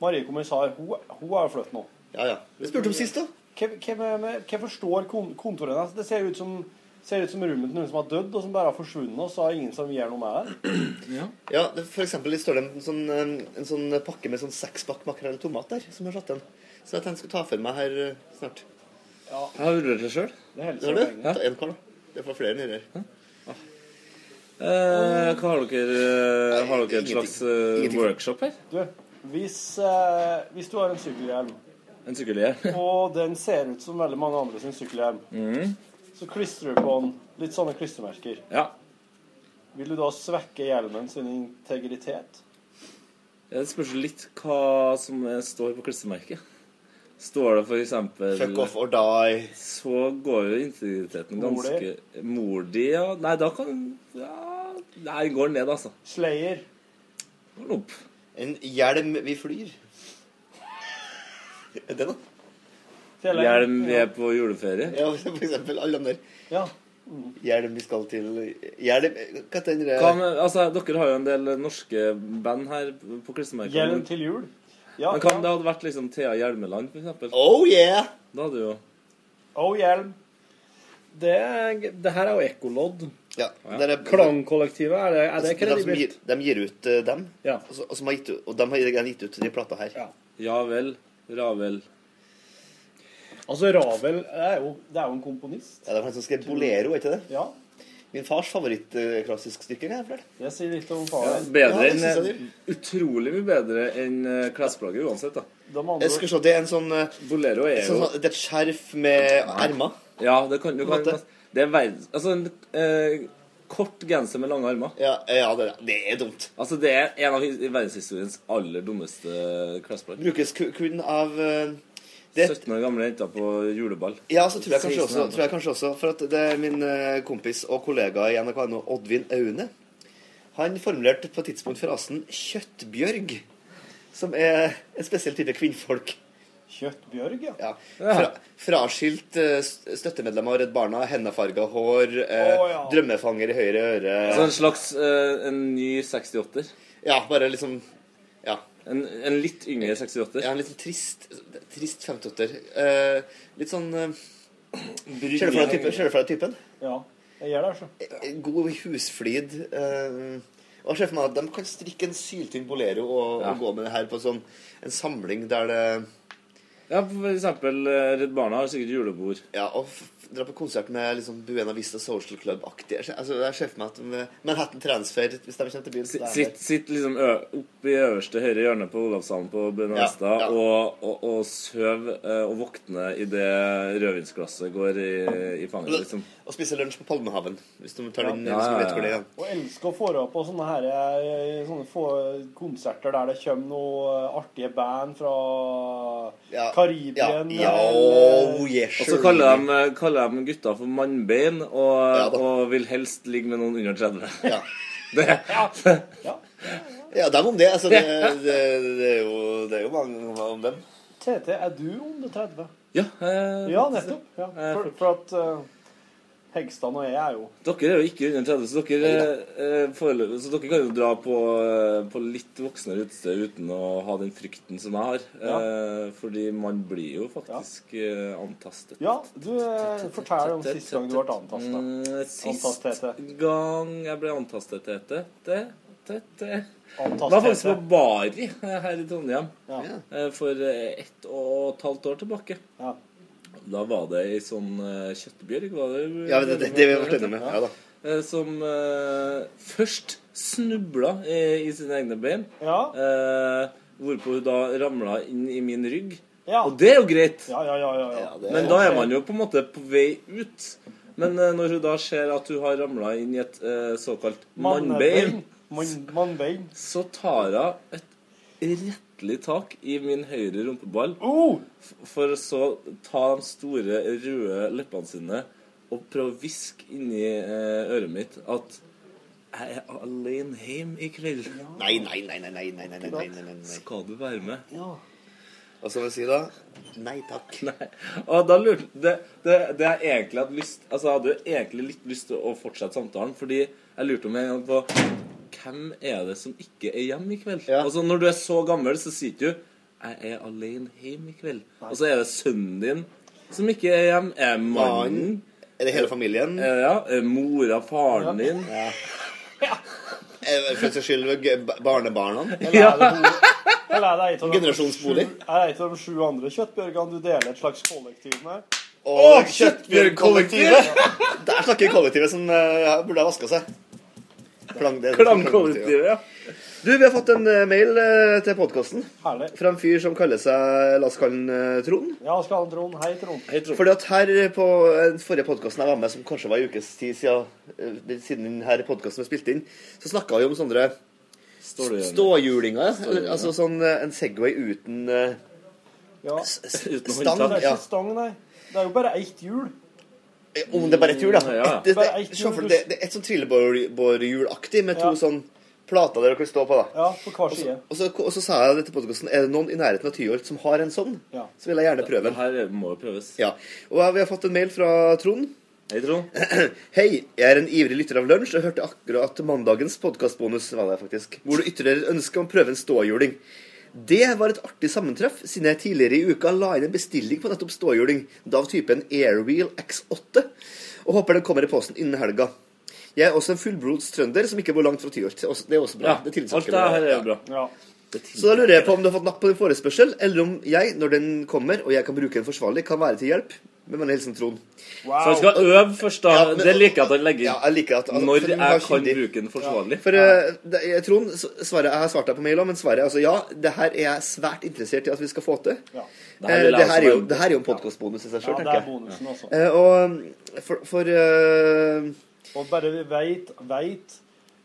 Marie kommissar, hun, hun er jo flyttet nå. Ja, ja. Vi spurte om sist, da. Hvem, hvem, med- hvem forstår kontoret hennes? Det ser ut som ser ut som rommet til noen som har dødd, og som bare har forsvunnet, og så har ingen som gjør noe med det. Ja, det, for eksempel står det en sånn, eh, en sånn pakke med sånn sekspakk makrell i tomat der, som har satt igjen. Så jeg tenkte jeg skulle ta for meg her eh, snart. Ja. Jeg har vurdert det sjøl. Det er du? poenget. Ta en kar, da. Det får flere nedi her. Eh, hva har dere Nei, Har dere et slags uh, workshop her? Du, hvis, eh, hvis du har en sykkelhjelm, En sykkelhjelm? og den ser ut som veldig mange andre sin sykkelhjelm, Mhm. Så klistrer du på den litt sånne klistremerker. Ja. Vil du da svekke hjelmen sin integritet? Det spørs litt hva som står på klistremerket. Står det eksempel Fuck off or die. Så går jo integriteten ganske Mordig? Mordig, ja. Nei, da kan Ja, nei, går ned, altså. Slayer. Går den opp. En hjelm vi flyr. Er det noe? Hjelm, vi er på juleferie. Ja, for eksempel alle de der. Ja. Hjelm vi skal til Hjelm Hva heter den altså, dere har jo en del norske band her på klistremerkene. Hjelm til jul. Ja, Men hva om ja. det hadde vært liksom Thea Hjelmeland, for eksempel? Oh yeah! Da hadde jo Oh, hjelm. Det, det her er jo ekkolodd. Ja, det er- Klangkollektivet, er det, er det Altså, de, gir, de gir ut uh, dem, Ja. og, så, og, som har gitt, og de har gitt ut de plata her. Ja vel. Ravel. Altså, Ravel er jo, det er jo en komponist. Ja, det er han som skrev Bolero, er ikke det? Ja. Min fars favorittklassisk stykke. kan jeg fortelle. Det sier litt om Ja, faren. bedre Ja, det synes jeg enn Utrolig mye bedre enn uh, klesplagget uansett, da. De andre- Jeg skal se, Det er en sånn eh, Bolero er sånn, jo Det er et skjerf med ermer. Ja, det kan du kan måte. Det er verdens Altså en eh, kort genser med lange armer. Ja, ja det, det er dumt. Altså, det er en av his- verdenshistoriens aller dummeste klesplagg. Brukes ku- kun av eh, det, 17 år gamle jenter på juleball. Ja, så tror jeg kanskje også, tror jeg kanskje også For at det er min eh, kompis og kollega i NRK nå, Oddvin Aune. Han formulerte på et tidspunkt frasen 'kjøttbjørg', som er en spesiell type kvinnfolk. Kjøttbjørg, ja. Ja. Fra, fraskilt eh, støttemedlem av Redd Barna, hennefarga hår, eh, oh, ja. drømmefanger i høyre øre. Så en slags eh, en ny 68-er. Ja, bare liksom Ja. En, en litt yngre 68-er. Ja, en litt trist, trist 58-er. Eh, litt sånn eh, Ser du for deg typen? Typen? Ja, jeg gjør det, altså. Eh, God husflid. eh, og jeg ser for meg at de kan strikke en syltynn bolero og, Ja. og gå med det her på sånn en samling der det Ja, for eksempel eh, Redd Barna har sikkert julebord. Ja, og f dra på konsert med liksom Buena Vista Social Club-aktig. Altså, jeg ser for meg at Manhattan Transfer, hvis de kommer til byen så Sitt, sitt liksom ø, opp i øverste høyre hjørne på Olavshallen på Ja, Benavista ja. og, og, og søv og våkne idet rødvinsglasset går i, i fanget. liksom. Og spise lunsj på Palmehaven, hvis de tar den Ja, ja, vet hvor det ja. er. Og elsker å få på sånne, her, eh, sånne få konserter der det kommer noe artige band fra Karibien. Ja, ja, oh, yes, Og så kaller de, kaller de gutta for mannbein og, Ja, og vil helst ligge med noen under 30. Ja. Det, Ja, dem om det. Altså, det, det, det, er jo, det er jo mange om dem. TT, er du under 30? Ja, eh, Ja, nettopp. Ja. For, for at uh, Hegstad og jeg er jo Dere er jo ikke under 30, så dere, eh, foreløpig- så dere kan jo dra på, eh, på litt voksnere utested uten å ha den frykten som jeg har. Eh, fordi man blir jo faktisk eh, antastet. Ja, du eh, fortell om sist gang du ble antastet. Mm, Sist Antastet. gang jeg ble antastet, Tete det, Antastet. det. Var faktisk på Bari eh, her i Trondheim Ja. for ett og et halvt år tilbake. Ja. Da var det ei sånn eh, kjøttbjørg, var det? Ja, det- det- det vi har vært inne med. Ja da. Eh, Som eh, først snubla i, i sine egne bein. Eh, hvorpå hun da ramla inn i min rygg. Ja. Og det er jo greit. Ja, ja, ja. ja, ja. det Men da er man jo på en måte på vei ut. Men eh, når hun da ser at hun har ramla inn i et eh, såkalt mannbein, Mann- Mannbein. så tar hun et rettelig tak i min høyre rumpeball. Oh! For så ta de store, røde leppene sine og prøve å hviske inni eh, øret mitt at jeg er alene hjemme i kveld. Nei, nei, nei, nei, nei, nei, nei, nei, nei, nei, nei. Skal du være med? Hva skal jeg si da? Nei takk. Nei. Og da lurte det, det, det jeg egentlig hadde lyst Altså, jeg hadde jo egentlig litt lyst til å fortsette samtalen, fordi jeg lurte om en gang på Hvem er det som ikke er hjemme i kveld? Altså, når du er så gammel, så sier du 'Jeg er alene hjemme i kveld'. Og så er det sønnen din som ikke er hjemme. Er mannen Er det hele familien? Er, ja. Er mora, faren din. Ja. For en saks skyld barnebarna? Ei Generasjonsbolig? Er det en av de sju andre kjøttbjørgene du deler et slags kollektiv med? Å, Kjøttbjørgkollektivet! Der snakker kollektivet som uh, burde ha vaska seg. Klangkollektivet, ja. Du, vi har fått en eh, mail eh, til podkasten Herlig. fra en fyr som kaller seg La oss kalle han eh, Trond. Ja, skal han Trond? Hei, Trond. Fordi at her på den forrige podkasten jeg var med, som kanskje var en ukes tid siden, eh, siden denne podkasten ble spilt inn, så snakka vi om sånne ståhjulinger. Altså sånn eh, en Segway uten eh, Ja. Uten Stang, Det er ikke stang, nei. Det er jo bare ett hjul. Om det er bare et hjul, ja. Ja, ja. Det, det, det, det er et sånn trillebårhjulaktig med to Ja. sånn plater dere du kan stå på. da. Ja, på hver Og så, side. og, så, og så sa jeg dette podkasten Er det noen i nærheten av Tyholt som har en sånn, Ja. så vil jeg gjerne prøve Det den. her må jo prøves. Ja. Og vi har fått en mail fra Trond. Hei, Trond. Hei, jeg er en ivrig lytter av lunsj og hørte akkurat mandagens podkastbonus, var det faktisk, hvor du ytrer ønske om å prøve en ståhjuling. Det var et artig sammentreff, siden jeg tidligere i uka la inn en bestilling på nettopp ståhjuling, da av typen Airwheel X8, og håper den kommer i posten innen helga. Jeg er også en fullblods trønder som ikke bor langt fra Tyholt. Det er også- er bra. Ja, det tiltrekker alt det her er bra. Ja. Så da lurer jeg på om du har fått napp på din forespørsel, eller om jeg, når den kommer, og jeg kan bruke den forsvarlig, kan være til hjelp. Med vennlig hilsen Trond. Så han skal øve først, da. Ja, men- det liker jeg at han legger inn. Ja, jeg liker at altså, Når jeg kan kyndig. bruke den forsvarlig. For eh, det, jeg, Trond, svaret, jeg har svart deg på mail òg, men svaret er altså ja. Det her er jeg svært interessert i at vi skal få til. Ja. Det her Eh, Det her er jo, det her er jo en podkastbonus i seg ja, sjøl, det tenker er jeg. bonusen. Eh, Og for, for uh, Og bare veit, veit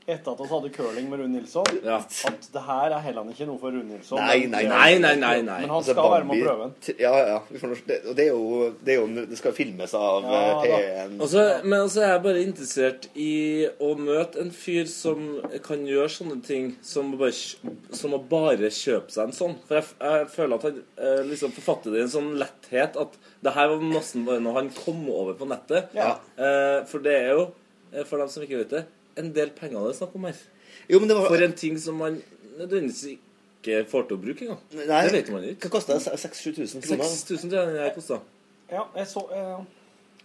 etter at vi hadde curling med Rune Nilsson, Ja. at det her er heller ikke noe for Rune Nilsson. Nei, nei, Nei, nei, nei. nei. Men han altså, skal være med og prøve den. Ja, ja. Vi får, nå- det, og det er, jo, det er jo Det skal filmes av Ja, eh. P1. Altså, men altså jeg er bare interessert i å møte en fyr som kan gjøre sånne ting som bare, som å bare kjøpe seg en sånn. For jeg, jeg føler at han eh, liksom forfatter det i en sånn letthet at det her var nesten bare noe han kom over på nettet. Ja. Eh, for det er jo, for dem som ikke vet det, en del penger det er snakk om her. Jo, men det var For en ting som man nødvendigvis ikke får til å bruke engang. Nei, Det vet man ikke. Hva kosta det? 6000-7000 kroner? 6000 tror jeg den kosta. Ja, jeg så, eh,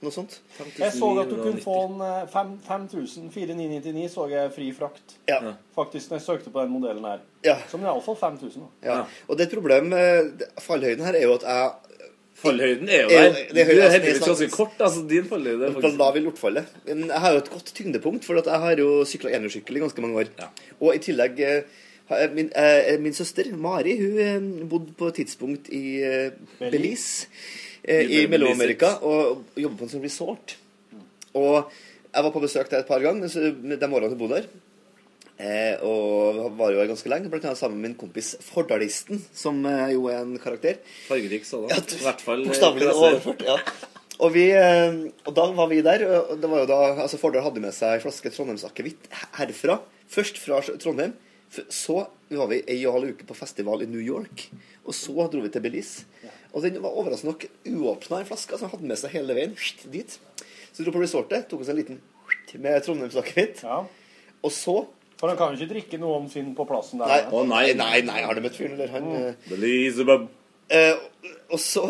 Noe sånt? jeg så at du kunne få en eh, fem- 5499 så jeg fri frakt. Ja. Faktisk når jeg søkte på den modellen her. Ja. Som iallfall 5000. Ja. ja. Og det er et problem eh, Fallhøyden her er jo at jeg Fallhøyden er jo Er der. det er Du er heldigvis sånn ganske kort. altså Din fallhøyde faktisk Da vil lortfallet. Men jeg har jo et godt tyngdepunkt, for at jeg har jo sykla enersykkel i ganske mange år. Ja. Og i tillegg eh, min, eh, min søster Mari hun eh, bodde på et tidspunkt i eh, Belize eh, i. Mellom-Amerika og jobbet på en sånn resort. Og jeg var på besøk der et par ganger så de årene hun bodde der. Eh, og var jo her ganske lenge, blant annet sammen med min kompis Fordalisten, som eh, jo er en karakter. fargerik sådan. Ja, I hvert fall eh, Bokstavelig overført, ja. Og, vi, eh, og da var vi der, og det var jo da altså Fordal hadde med seg en flaske Trondheimsakevitt herfra. Først fra Trondheim. Så var vi ei og en halv uke på festival i New York. Og så dro vi til Belize. Og den var overraskende nok uåpna, en flaske. altså han hadde med seg hele veien dit. Så vi dro på resortet, tok oss en liten med Trondheimsakevitt. Ja. Og så For han kan jo ikke drikke noe om sin på plassen der. Nei, da. nei, nei, nei, har du møtt fyren, eller? Han eh, Eh, og så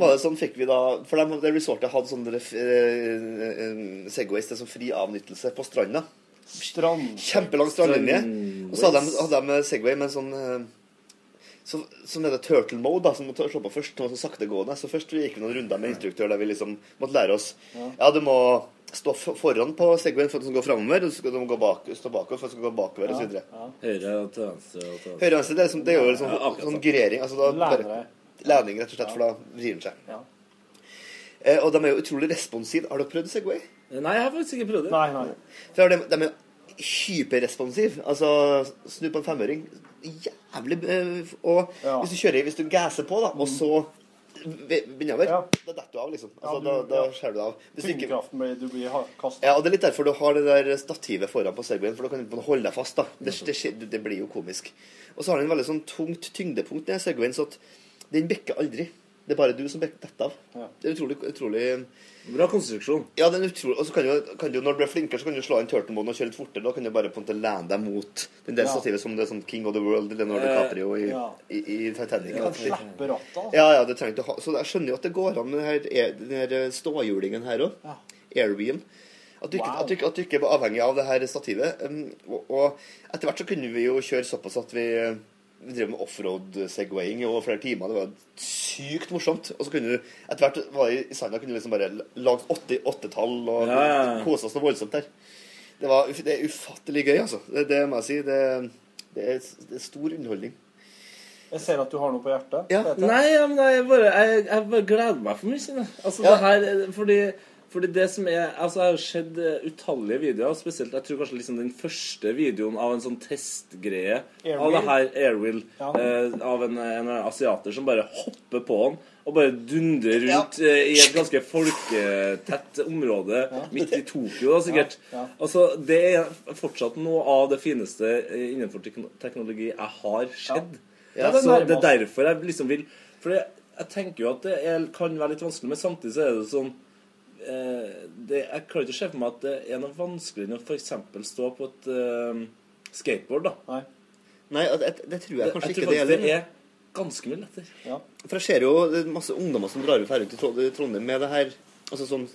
var det sånn, fikk vi da For de, det resortet hadde sånne eh, eh, Segways til sånn fri avnyttelse på stranda. Strand. Kjempelang strandlinje. Og så hadde de, hadde de Segway med sånn eh, så, Som heter turtle mode, da, som du må slå på først. Så sakte saktegående. Så først gikk vi noen runder med instruktør der vi liksom måtte lære oss Ja, du må stå foran på Segwayen for at du skal gå framover, og så skal du gå bak, stå bakover for at du skal gå bakover, så videre. Høyre og til venstre og til venstre. Høyre og venstre, det er, liksom, det er jo liksom, Ja, akkurat sånn grering. Altså da bare. Læring, rett og slett, for da vrir den seg. Eh, og de er jo utrolig responsive. Har du prøvd Segway? Nei, jeg har faktisk ikke prøvd det. Nei, nei. For de, de er hyperresponsive. Altså, snu på en femøring. Jævlig Og Og hvis du kjører Hvis du gasser på, da, og så ve- begynner over, da detter du av, liksom. Altså, Ja, du- da, da ja. skjærer du av. Tyngdekraften blir du blir kastet. ja, og Det er litt derfor du har det der stativet foran på serbien, for da kan du holde deg fast. da. Det, det, skjer- det blir jo komisk. Og så har den en veldig sånn tungt tyngdepunkt, den serbien, så at den bekker aldri. Det er bare du som detter av. Det er utrolig, utrolig Bra konstruksjon. Ja, det er utrolig. Og så kan du, kan du, når du er flinkere, så kan du slå inn turtle-moden og kjøre litt fortere. Da kan du bare på en måte lene deg mot den der Ja. stativet som det er sånn King of the World Leonardo Eh, DiCaprio i, ja. i, i Titanic. Du kan egentlig. slippe rattet. altså. Ja, ja, det trenger du ha Så jeg skjønner jo at det går an med den her, e- her ståhjulingen her òg. Airwheel. At du, ikke, Wow. at, du, at du ikke var avhengig av det her stativet. Um, og, og etter hvert så kunne vi jo kjøre såpass at vi, eh, vi drev med offroad-segwaying i over flere timer. Det var sykt morsomt. Og så kunne du etter hvert var det i sanda kunne du liksom bare lage åtte, åttetall og Ja, ja, ja. kose oss noe voldsomt der. Det, var, det er ufattelig gøy, altså. Det, det må jeg si. Det, det, er, det er stor underholdning. Jeg ser at du har noe på hjertet. Ja. Nei, ja, men jeg bare, jeg, jeg bare gleder meg for mye. Sine. Altså, Ja. det her, fordi Fordi det som er, altså Jeg har sett eh, utallige videoer, spesielt jeg tror kanskje liksom den første videoen av en sånn testgreie av det her Airwheel, Ja. eh, av en, en asiater som bare hopper på den og bare dundrer rundt eh, i et ganske folketett område midt i Tokyo, da, sikkert. Ja, ja. Altså, Det er fortsatt noe av det fineste eh, innenfor teknologi jeg har sett. Ja, så det er derfor jeg liksom vil For det, jeg tenker jo at det er, kan være litt vanskelig, men samtidig så er det sånn eh, det, Jeg klarer ikke å se for meg at det er noe vanskeligere enn å f.eks. stå på et eh, skateboard. da Nei. Nei, det, det tror jeg kanskje jeg ikke det gjelder. det er ganske mye lettere. For jeg ser jo det er masse ungdommer som drar ut her rundt i Trond- Trondheim med det her. Altså sånn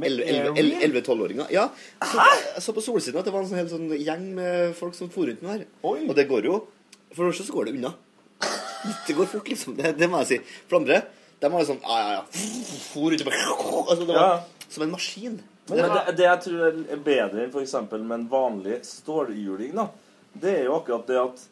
11-12-åringer. Ja. Så, jeg så på Solsiden at det var en sånn hel sånn gjeng med folk som for rundt med det her. Og det går jo For det første så går det unna. Det går fort, liksom. Det, det må jeg si. For det andre, de var jo sånn Ja, ja, ja. For ut og bare altså, Det var som en maskin. Men det, det jeg tror er bedre enn f.eks. med en vanlig stålhjuling, da, det er jo akkurat det at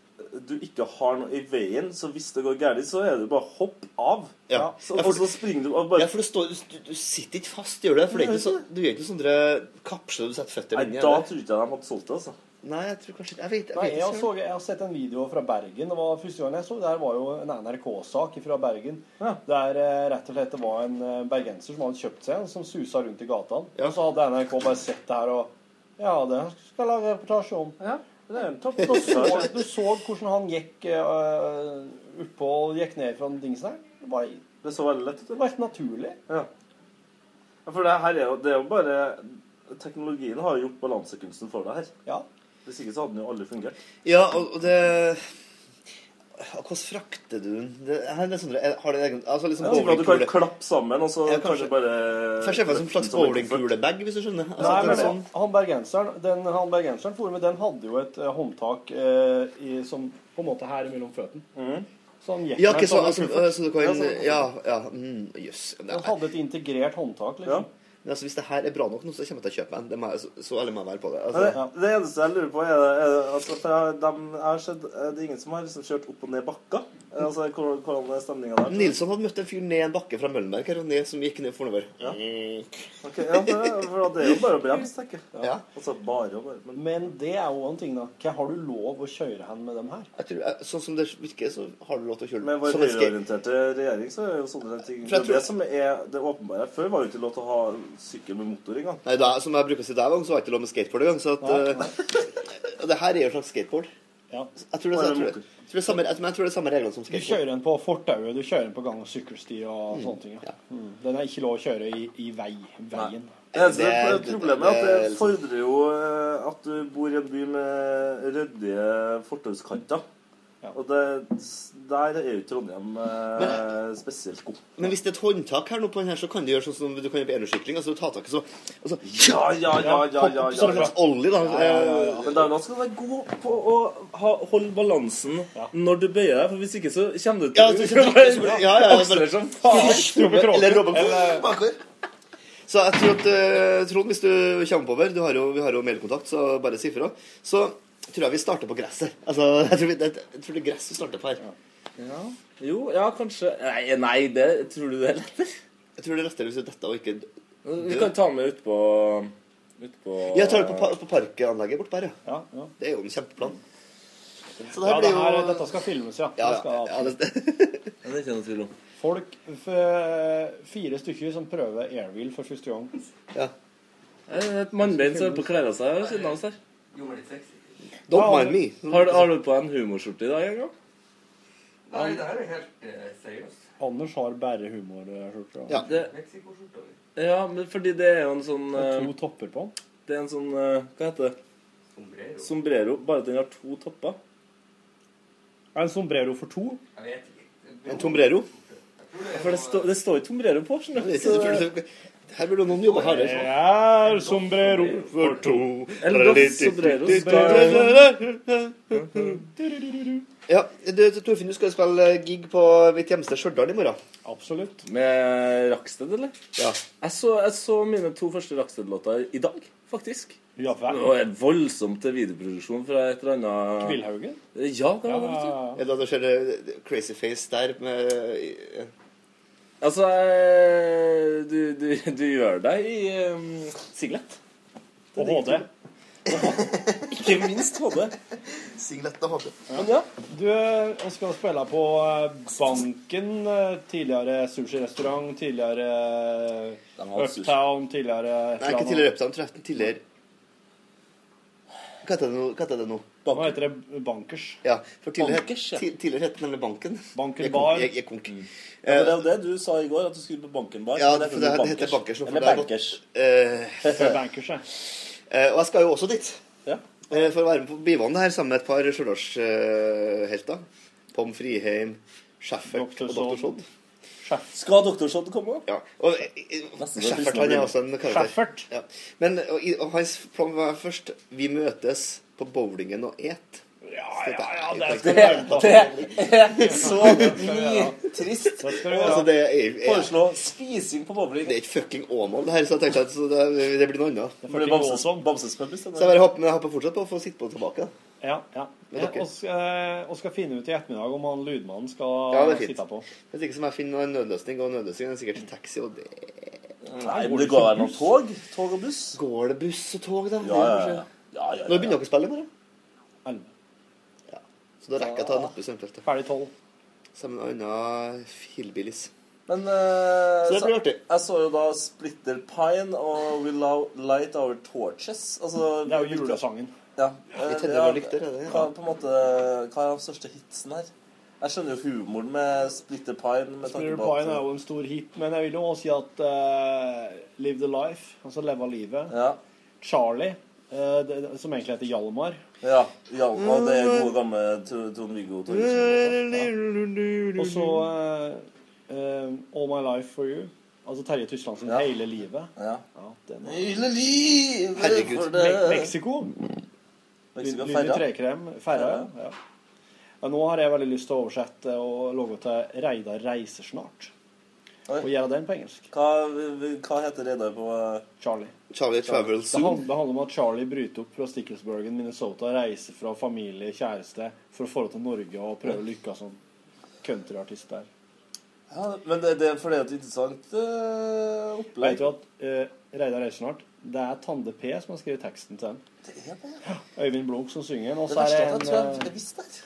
du ikke har noe i veien, så hvis det går galt, så er det bare hopp av. Ja. Så, Ja, og for- så springer du og bare Ja, for det står, du, du sitter ikke fast, gjør du det? For det er ikke så, du gjør ikke sånne kapsler du setter føttene Nei, inni. da eller? tror ikke jeg de hadde solgt det, altså. Nei, jeg tror kanskje Jeg vet, jeg Nei, jeg, ikke. så, jeg har sett en video fra Bergen. Det var første gang jeg så. det Der var jo en NRK-sak fra Bergen. Der eh, rett og slett det var en eh, bergenser som hadde kjøpt seg en, som susa rundt i gatene. Og så hadde NRK bare sett det her og Ja, det skal jeg lage reportasje om. det er en topp. Du så, du så hvordan han gikk uh, oppå og gikk ned fra den dingsen her. Det, var, det så veldig lett ut. Det var helt naturlig. Ja. Ja, For det her er jo, det er jo bare Teknologien har jo gjort balansekunsten for deg her. Ja. Hvis ikke så hadde den jo aldri fungert. Ja, og, det Hvordan frakter du den? Det, her er sånn, har det egen altså liksom Ja, du kan klappe sammen, og så Ja, kan du kanskje- bare Først meg som en slags bowlingkulebag, hvis du skjønner. Altså, Nei, men er sånn, han bergenseren, den han bergenseren for med, den hadde jo et eh, håndtak eh, i, som på en måte her mellom føttene. Så han gikk ja, med ikke så, sånn altså, så du kan Ja, sånn- Ja, ja mm, yes, Han hadde et integrert håndtak, liksom. Men altså, hvis det her er bra nok nå, så kommer jeg til å kjøpe en. Det må jeg, så, så ærlig må jeg være på det. Altså. Ja, det, det eneste jeg lurer på, er, det- er altså, for jeg, de, jeg har sett, er ingen som har liksom kjørt opp og ned bakka? Altså, hvordan, hvordan er stemninga der? Nilsson hadde møtt en fyr ned en bakke fra Møllenberg her, ned, som gikk ned forover. Ja. Okay, ja, det, for det er jo bare å bremse, tenker jeg. Ja. Altså, bare og bare men, Men det er jo en ting, da. Hva har du lov å kjøre hen med dem her? Jeg tror, jeg, sånn som det virker, så har du lov til å kjøre Med vår skate- høyreorienterte regjering så er jo sånne ting jeg Det er det som er det åpenbare. Før var det ikke lov til å ha sykkel med motor engang. Nei, da, som jeg bruker å si der gang, så var det ikke lov med skateboard engang. Så at, eh, det her er jo en slags skateboard. Ja. Jeg tror det, jeg tror, det- jeg tror det samme, jeg tror det er samme reglene som Du kjører den på fortauet, du kjører den på gang- og sykkelsti og Mm, sånne ting. Ja. Mm. Den er ikke lov å kjøre i, i vei, veien. Det eneste problemet er at det det liksom- fordrer jo eh, at du bor i en by med ryddige fortauskanter. Og det, der er jo Trondheim eh, spesielt god. Men hvis det er et håndtak her nå på den her, så kan du gjøre sånn som du kan gjøre på enersykling. Altså du tar tak i så altså, Ja, ja, ja, ja, ja, ja, Som en slags ollie, da. Ja, ja, ja, ja. Men da skal du være god på å ha, holde balansen når du bøyer deg, for hvis ikke så kommer du til å så- ja, ja, ja, Aksler som faen. Eller Robben bakover. Så jeg tror at eh, Trond, hvis du kommer oppover du har jo, Vi har jo mailkontakt, så bare si ifra. Så tror jeg vi starter på gresset. Altså, jeg tror, vi, det, jeg tror det er gress vi starter på her. Ja. Jo, ja, kanskje Nei, nei det tror du det er lettere? Jeg tror det er lettere hvis du detter og ikke Du kan ta med utpå Utpå Jeg tar det på, på parkanlegget bort der, ja. ja. Det er jo en kjempeplan. Så Ja, det her, jo dette skal filmes, ja. Ja, Det skal, ja, det, Det er ikke noe tvil om. Folk, fire stykker som prøver airwheel for første gang. Ja. Et mannbein som er på å kle av seg ved siden av oss her. Don't mind me. Har, du- har du på en humorskjorte i dag en gang? Nei, det her er helt eh, seriøst. Anders har bare humorskjorte. Ja. Det, ja, men fordi det er jo en sånn Det eh, to topper på den. Det er en sånn eh, Hva heter det? Sombrero. Sombrero. Bare at den har to topper. Er en sombrero for to? Jeg vet ikke. En tombrero? For det, står- det står jo sombrero på. skjønner du. Så- det- Her burde noen jobbe hardere. Det er sombrero for to. Eller. Ja, du, Torfinn, du skal spille gig på mitt hjemsted Stjørdal i morgen. Absolutt. Med Raksted, eller? Ja. Jeg så, jeg så mine to første Raksted-låter i dag, faktisk. Ja vel. Det var voldsomt til videoproduksjon fra et eller annet Kvillhaugen? Ja, det var det. vet du. Er det da du ser eh, Crazy Face der med Altså, eh, du, du, du gjør deg i um, singlet. Og HD. Ikke minst HD. Singlet og HD. Men ja. Du jeg skal spille på eh, Banken, eh, tidligere sushirestaurant, tidligere. Uptown, tidligere Nei, ikke tidligere Uptown, tror jeg. Tidligere Hva heter det nå? Det nå? Heter det Bankers. Ja, for tidligere, Bankers, ja. tidligere het det nemlig Banken. Banken bar. Jeg, jeg jeg mm. Ja, det er jo det du sa i går, at du skulle på Banken bar. Ja, det, for det, det heter Bankers. Eller Bankers. gått- Bankers. Før Bankers, ja. Uh, og jeg skal jo også dit. Ja. Uh, for å være med på Bivannet her sammen med et par Stjørdals-helter. Pom Friheim, Schäffert og Dr. Sodd. Skal Dr. Sodd komme? Ja. Og eh, fristende han er også en karakter. Schäffert? Ja. Men og, og hans plan var først Vi møtes på bowlingen og et. Ja, ja, ja, det på. Det er så trist. Altså, det er, Foreslå spising på bowling. Det er ikke fucking Åmål, det her, så jeg tenkte at det, det blir noe annet. Det blir Bamses- Så jeg bare håper, jeg håper fortsatt på å få sitte på tilbake. Ja, ja. Vi ja og, skal, skal finne ut i ettermiddag om han lydmannen skal Ja, det er fint. sitte på. Hvis ikke så må jeg finne en nødløsning, og nødløsningen er sikkert taxi, og det Nei, det går vel noen tog? Tog og buss? Går det buss og tog, da? Ja, ja, ja. Ja, ja, Når begynner dere å spille i morgen? Elleve. Ja. Så da rekker jeg å ta nattbuss eventuelt. Ferdig tolv. Sammen med annen hillbillies. Men eh, Så det blir artig. Jeg så jo da Splitter Pine og We Light Our Torches. Altså, Det er jo julesangen. Ja. Vi eh, ja? Hva, på en måte, hva er den største hitsen her? Jeg skjønner jo humoren med Splitter Pine. Med tanke Splitter på Pine er jo en stor hit, men jeg vil jo også si at uh, Live the Life, altså leve livet. Ja. Charlie, som egentlig heter Hjalmar. Ja, Hjalmar, det er gode gamle Trond-Viggo Torgersen. Og så eh, eh, All My Life For You. Altså Terje Tysland sin Ja. Hele livet. Ja. den er- Hele livet Herregud. for det. Me Mexico. Mexico, Lyn i trekrem. Ja. ja. Ja, Nå har jeg veldig lyst til å oversette og logge til Reidar reiser snart. Oi. Og gjøre den på engelsk. Hva, hva heter Reidar på Charlie. Charlie Travel Det Soon. handler, det handler om at Charlie bryter opp fra Sticklesburgen, Minnesota, reiser fra familie, kjæreste, for å få det til Norge og prøve å lykkes som countryartist der. Ja, men det, det er fordi at det er et interessant uh, Vet opplegg. du at uh, Reidar reiser snart? Det er Tande P som har skrevet teksten til den. Det er det. Øyvind Blunk som synger den. Og Det så er det en jeg eh, det.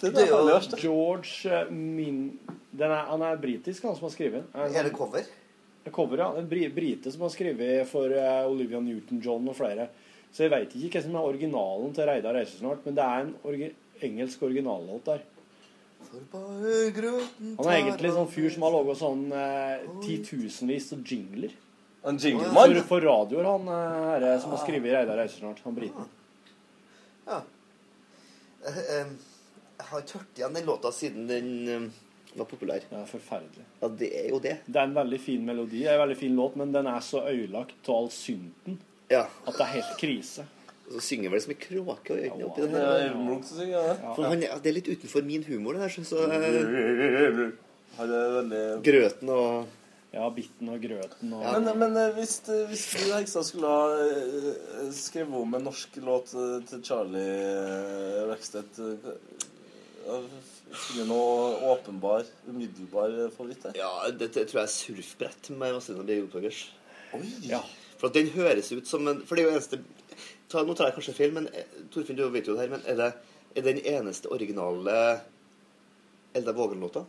Det Det er er det jo verste. George uh, Min... Den er, han er britisk, han som har skrevet den. Er det cover? Det er cover, ja. En bri, brite som har skrevet for eh, Olivia Newton-John og flere. Så jeg veit ikke hva som er originalen til Reidar reiser snart, men det er en orgi engelsk originallåt der. Han er egentlig en sånn fyr som har laga sånn eh, titusenvis av jingler. En jinglemann? For, for radioer, han eh, herre som har skrevet 'Reidar reiser snart'. Han briten. Ja. Eh, eh, Jeg har ikke hørt igjen den låta siden den eh, var populær. Ja, forferdelig. Ja, det er jo det. Det er en veldig fin melodi, en veldig fin låt, men den er så ødelagt av all synten Ja. at det er helt krise. Og så synger vel som en kråke og øynene oppi er synger det. For han, det er litt utenfor min humor, det der. Så, så eh, grøten og Ja, bitten og grøten og Men, men eh, hvis, eh, hvis du Hekstad skulle ha skrevet om en norsk låt til Charlie Rackstedt ja, Finner noe åpenbar, umiddelbar eh, favoritt der? Ja, dette tror jeg er surfbrett med Vazelina Bjørgotogers. Ja. For at den høres ut som en For det er jo eneste ta, Nå tar jeg kanskje feil, men eh, Torfinn, du vet jo det her, men er det er den eneste originale Elda Vågen-låta?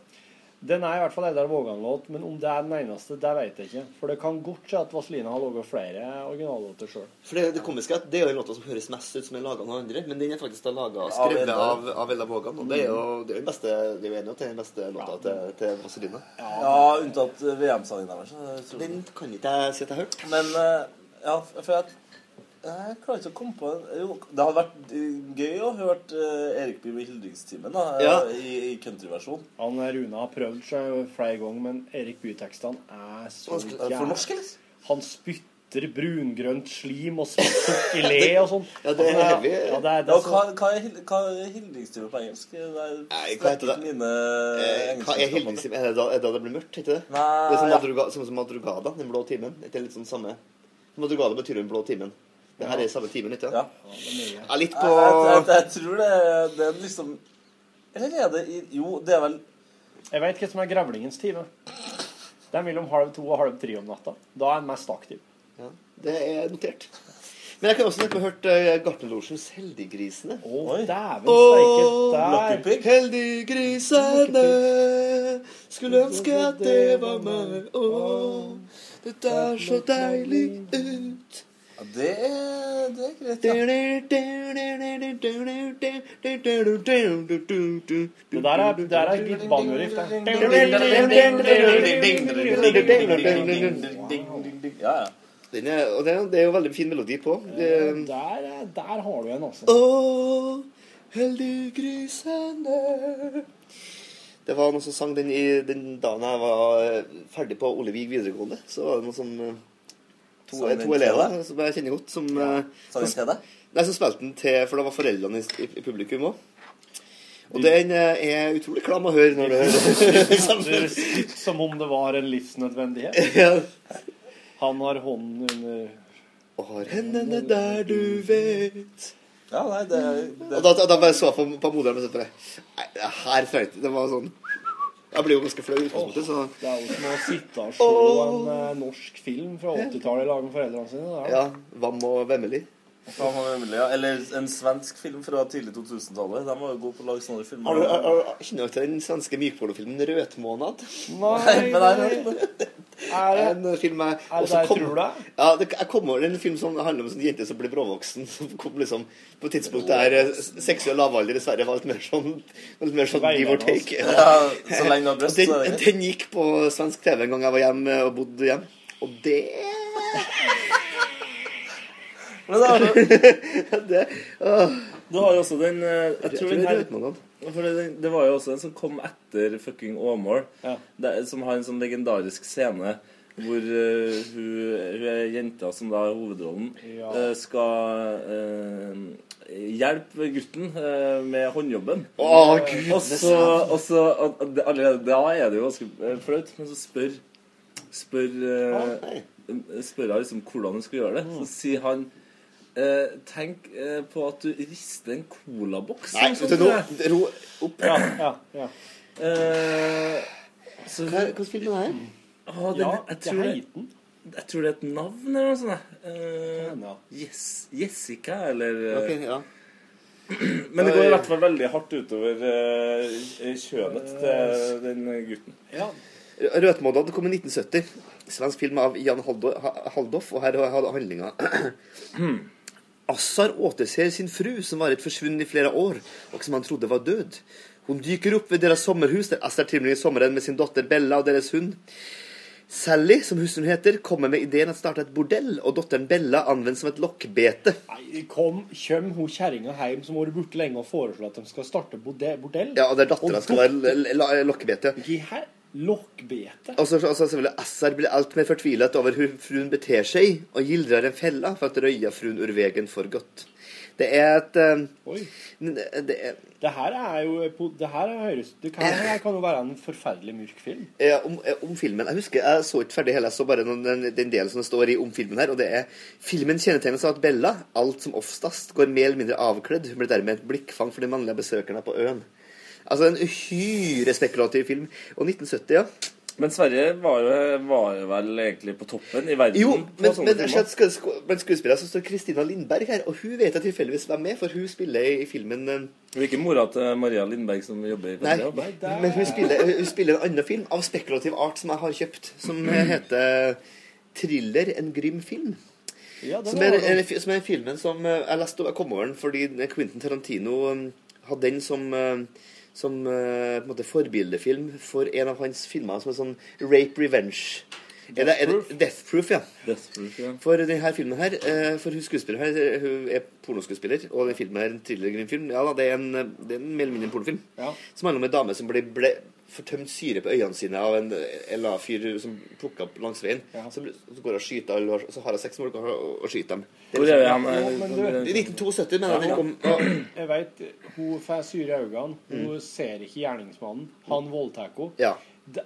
Den er i hvert fall Eidar Vågan-låt, men om det er den eneste, det vet jeg ikke. For det kan godt skje at Vazelina har laga flere originallåter sjøl. For det, det komiske er at det er jo den låta som høres mest ut som er laga av noen andre, men den er faktisk laget, laga Av skrevet av, av Eldar Vågan. Og det er jo det er den beste Vi er enige om det er den beste låta til, til Vazelina. Ja, unntatt eh, VM-sangen deres. eh. Den kan ikke jeg si at jeg har hørt. Men eh, ja, for jeg, jeg klarer ikke å komme på Jo, det hadde vært eh, gøy å høre uh, Erik Bye med Hildringstimen eh, Ja. i, i countryversjon. Han Rune har prøvd seg flere ganger, men Erik Bye-tekstene er så eller? Han spytter brungrønt slim og spytter i le og sånn. Ja, det er heavy. Ja, det er, det er hva, ja, hva er, hva er Hildringstimen på engelsk? Det er, Nei, hva heter det? Mine Eh, Hva er Hildringstimen? Er det da, er det da det blir mørkt? Heter det? Nei, det er som ja. madruga, som, som madrugada, den blå timen. Det er litt sånn samme. Madrugada betyr den blå timen. Det her er samme ti minutter? Ja. Ja, litt på Jeg, jeg, jeg, jeg tror det, er- det er liksom Eller er det i Jo, det er vel Jeg veit hva som er grevlingens time. Det er mellom halv to og halv tre om natta. Da er en mest aktiv. Ja, det er notert. Men jeg kan også ha hørt uh, Gartnerlosjens Heldiggrisene. Å, dæven Åh, steike. Der Heldiggrisene skulle ønske at det var meg. Åh, dette er så deilig ut. Ja, det er, det er greit, Det der er, det der er litt banjoriff, Ja, ja. Den er, og det er, det er jo veldig fin melodi på. Det, Der, er- der har du en, altså. Å, heldiggrisene Det var noen som sang den i den dagen jeg var eh, ferdig på Ole Vig videregående. Så var det noen som eh, To, to elever som jeg kjenner godt, som ja. Sa den til deg? Nei, som spilte den til For det var foreldrene i, i, i publikum òg. Og den eh, er utrolig klam å høre når du hører Det sitter som om det var en livsnødvendighet. Han har hånden under Og har hendene der du vet Ja, nei, det, Og da, da, da bare så jeg på, på moderen og sa bare Nei, det her trengte Det var sånn Jeg blir jo ganske flau i utgangspunktet, så Det er jo som å sitte og se en eh, norsk film fra 80-tallet i lag med foreldrene sine. Det er Ja. Vam og Vemmeli. Ja, han er veldig, ja. Eller en svensk film fra tidlig 2000-tallet. De var jo gode på å lage sånne filmer. Har du, har, har, kjenner du til den svenske mykpornofilmen 'Rødmånad'? Nei, men jeg det. Er det en film jeg er det der kom- tror du? Ja, det, jeg kom over en film som handler om en sånn jente som blir bråvoksen. Som kom liksom på et tidspunkt der eh, seksuell lavalder dessverre var litt mer sånn, litt mer sånn give or take. Ja, så lenge brøst, den, det den gikk på svensk TV en gang jeg var hjemme og bodde hjemme. Og det Men da, det, åh. Du har jo også den eh, Jeg Jeg tror tror den er her. For det, det var jo også en som kom etter fucking Åmål. ja. som har en sånn legendarisk scene hvor uh, hun, hun er jenta som da er hovedrollen, Ja. uh, skal uh, hjelpe gutten eh, med håndjobben. Å, Gud, og så, og så og det- Allerede da er det jo ganske flaut, men så spør Spør, spør hun liksom hvordan hun skal gjøre det. Så sier han eh, Tenk eh, på at du rister en colaboks. Nei, du, sånt, nå, ro opp. Ja, ja, ja. Eh, så, Hva hva film er det? Å, den, Ja, jeg, det tror det, heter jeg tror det er et navn eller noe sånt. Eh, yes, Jessica, eller okay, ja. Men det går i hvert fall veldig hardt utover eh, kjønet til den gutten. Ja. Røtmånad kom i 1970. Svensk film av Jan Haldo- Haldoff, og her har handlinga Assar återser sin fru, som varit försvunnen i flera år, och som han trodde var död. Hon dyker upp vid deras sommerhus där Assar tillbringar sommaren med sin dotter Bella och deras hund. Sally, som hustrun heter, kommer med ideen att starta ett bordell, og dotteren Bella används som et lokkbete. Nei, kom, kjem hun kjerringa hjem som har vært borte lenge og foreslår at de skal starte bordell? Ja, og der dattera skal være lokkbete. Ikke her? Lokkbete? Og så, og selvfølgelig Assar blir alt mer fortvilet over hvordan fruen beter seg, og gildrer en felle for at røya fruen ur vegen for godt. Det er et eh, Oi. Det er, Det her er jo Det her er høres Det kan, det her kan jo være en forferdelig mørk film. Ja, om, eh, om filmen. Jeg husker, jeg så ikke ferdig hele, jeg så bare noen, den, den delen som det står i om filmen her. og det er Filmen kjennetegnes av at Bella, alt som oftest, går mer eller mindre avkledd. Hun blir dermed et blikkfang for de mannlige besøkerne på øen. Altså en uhyre spekulativ film. Og 1970, ja. Men Sverige var jo, var vel egentlig på toppen i verden Jo, men, men, men skuespilleren som står Kristina Lindberg her, og hun vet jeg tilfeldigvis hvem er, for hun spiller i filmen eh, Hun er ikke mora til Maria Lindberg som jobber i Nei, P3? men hun spiller, hun spiller en annen film av spekulativ art som jeg har kjøpt, som heter 'Thriller en grym film'. Ja, Som er, er, som er filmen som eh, jeg leste jeg kom over den fordi Quentin Tarantino um, hadde den som eh, som uh, på en måte forbildefilm for en av hans filmer som er sånn rape revenge. Er det, er det Death Proof, ja. Death Proof, ja. For denne filmen her, eh, for hun skuespiller her, hun er pornoskuespiller, og den filmen er en thrillergrim-film. Ja da, det er en, eh, det er en mer eller mindre en pornofilm. Ja. Som handler om en dame som blir ble, får tømt syre på øynene sine av en LA-fyr som plukker opp langs veien. Så, så går jeg og skyter alle, og så har jeg seks mål og, og skyter dem. Det er det liksom- han, eh, men du- I 1972, mener jeg kom. Ja. Jeg vet, Hun får syre i øynene. Hun Mm. ser ikke gjerningsmannen. Han voldtar henne. Ja.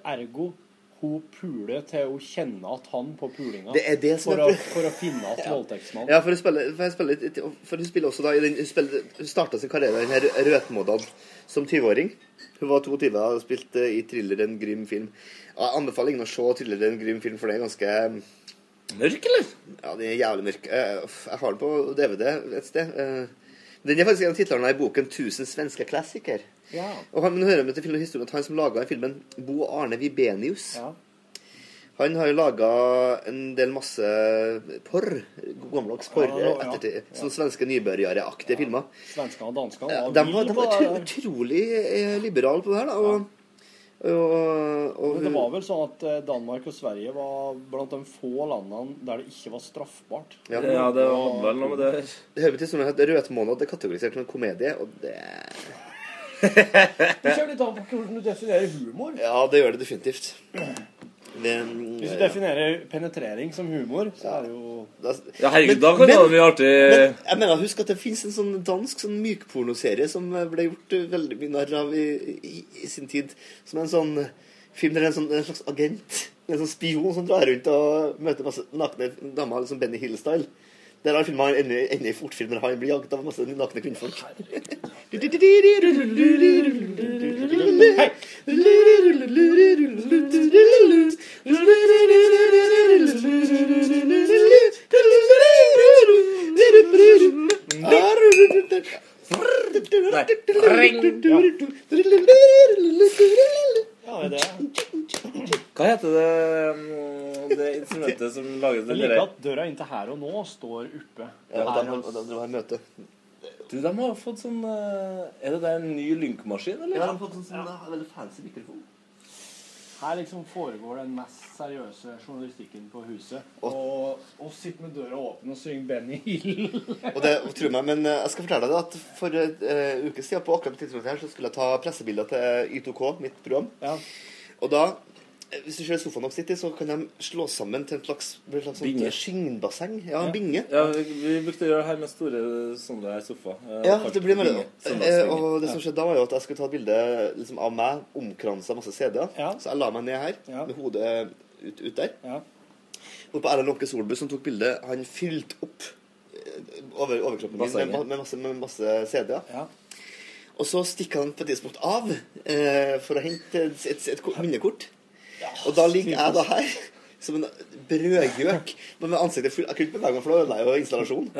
Ergo hun puler til hun kjenner at han på pulinga. Det er det som for, er- å, for å finne at voldtektsmannen Ja, for hun spiller, for hun spiller, for hun spiller også da i den, Hun, spiller, hun starta sin karriere i den her Røtmådad som 20-åring. Hun var 22 og spilte i Thriller en grim film. Jeg anbefaler ingen å se Thriller en grim film, for det er ganske Mørk, eller? Ja, den er jævlig mørk. Eh, Jeg har den på DVD et sted. Eh, Den er faktisk en av titlene i boken 'Tusen svenske klassiker'. Ja. Og han, men hører med til filmen historien at han som laga filmen, Bo Arne Vibenius Han har jo laga en del masse porr. Gammeldags porr. Ja, ja, ja. ettertid. Sånne svenske ja. filmer. Svenskene og danskene var de var, de var utro, utrolig eh, liberale på det her. da og, og, og, Men det var vel sånn at eh, Danmark og Sverige var blant de få landene der det ikke var straffbart. Ja, det var vel noe med det Det hører til som at Rødmåned er kategorisert som en komedie, og det Det kommer litt an på hvordan du definerer humor. Ja, det gjør det definitivt. Det, Hvis du definerer penetrering som humor, så er det jo Ja, herregud, da kan det være mye artig. Men jeg mener, husk at det finnes en sånn dansk sånn mykpornoserie som ble gjort eh, veldig mye narr av i, i, i sin tid. Som er en sånn film der er en, sånn, en slags agent, en sånn spion som drar rundt og møter masse nakne damer, liksom Benny Hill-style. Der har filmen ender, ender i fortfilm der han blir jagd av masse nakne kvinnfolk. Ja, det er det. Hva heter det, mm, det instrumentet som lager Jeg det liker at døra inn til her og nå står oppe. Ja, og de, og- og de, de har møte. Du, de har fått sånn eh, Er det der en ny lynkmaskin, eller? Ja, de har fått sånn, sånn veldig fancy mikrofon. Her liksom foregår den mest seriøse journalistikken på huset. Og oss sitter med døra åpen og synger Benny Hill. Og det, tro meg, men eh, jeg skal fortelle deg at for en uke siden på akkurat tidspunktet her, så skulle jeg ta pressebilder til Y2K, mitt program. Og da, eh, hvis du ser sofaen Nok City, så kan de slå sammen til en slags, en slags Binge. skinnbasseng. Ja, ja. binge. Ja, vi, vi brukte å gjøre det her med store sånne sofa. Eh, Ja, det blir med binge. eh, Og det som skjedde da, var jo at jeg skulle ta et bilde liksom, av meg omkransa masse CD-er. Så jeg la meg ned her, med hodet ut, ut der. Hvorpå Erlend Lånke Solbu, som tok bildet, han fylte opp eh, over, overkroppen min med, med masse, med masse CD-er. Og så stikker han på et tidspunkt av eh, for å hente et, et, et et minnekort. Og da ligger jeg da her som en brødgjøk men med ansiktet fullt. Jeg kunne ikke bevege meg, for da ødela jeg jo installasjonen.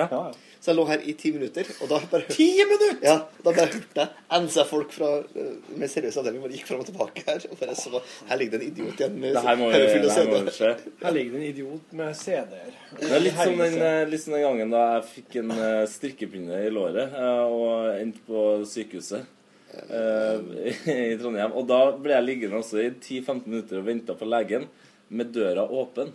Så jeg lå her i ti minutter, og da bare Ti minutter?! Ja, da bare hørte jeg NC-folk fra mer med seriøs avdeling bare gikk fram og tilbake her. Og bare så Her ligger det en idiot igjen med høyrefulle CD-er. se. Her ligger det en idiot med CD-er. Det er litt som, den, eh, litt som den gangen da jeg fikk en eh, strikkepinne i låret eh, og endte på sykehuset eh, i Trondheim. Og da ble jeg liggende også i 10-15 minutter og venta på legen med døra åpen.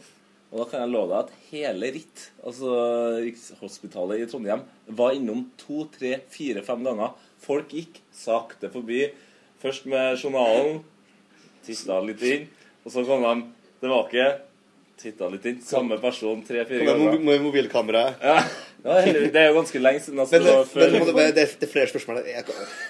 Og da kan jeg love deg at hele Ritt, altså Rikshospitalet i Trondheim, var innom to, tre, fire, fem ganger. Folk gikk sakte forbi. Først med journalen, tista litt inn, og så kom de tilbake. Titta litt inn. Samme person tre-fire ganger. med mobilkameraet. Ja. ja. Det er jo ganske lenge siden. Altså, Men, det var men det, det, det, er- er flere spørsmål. her. Jeg,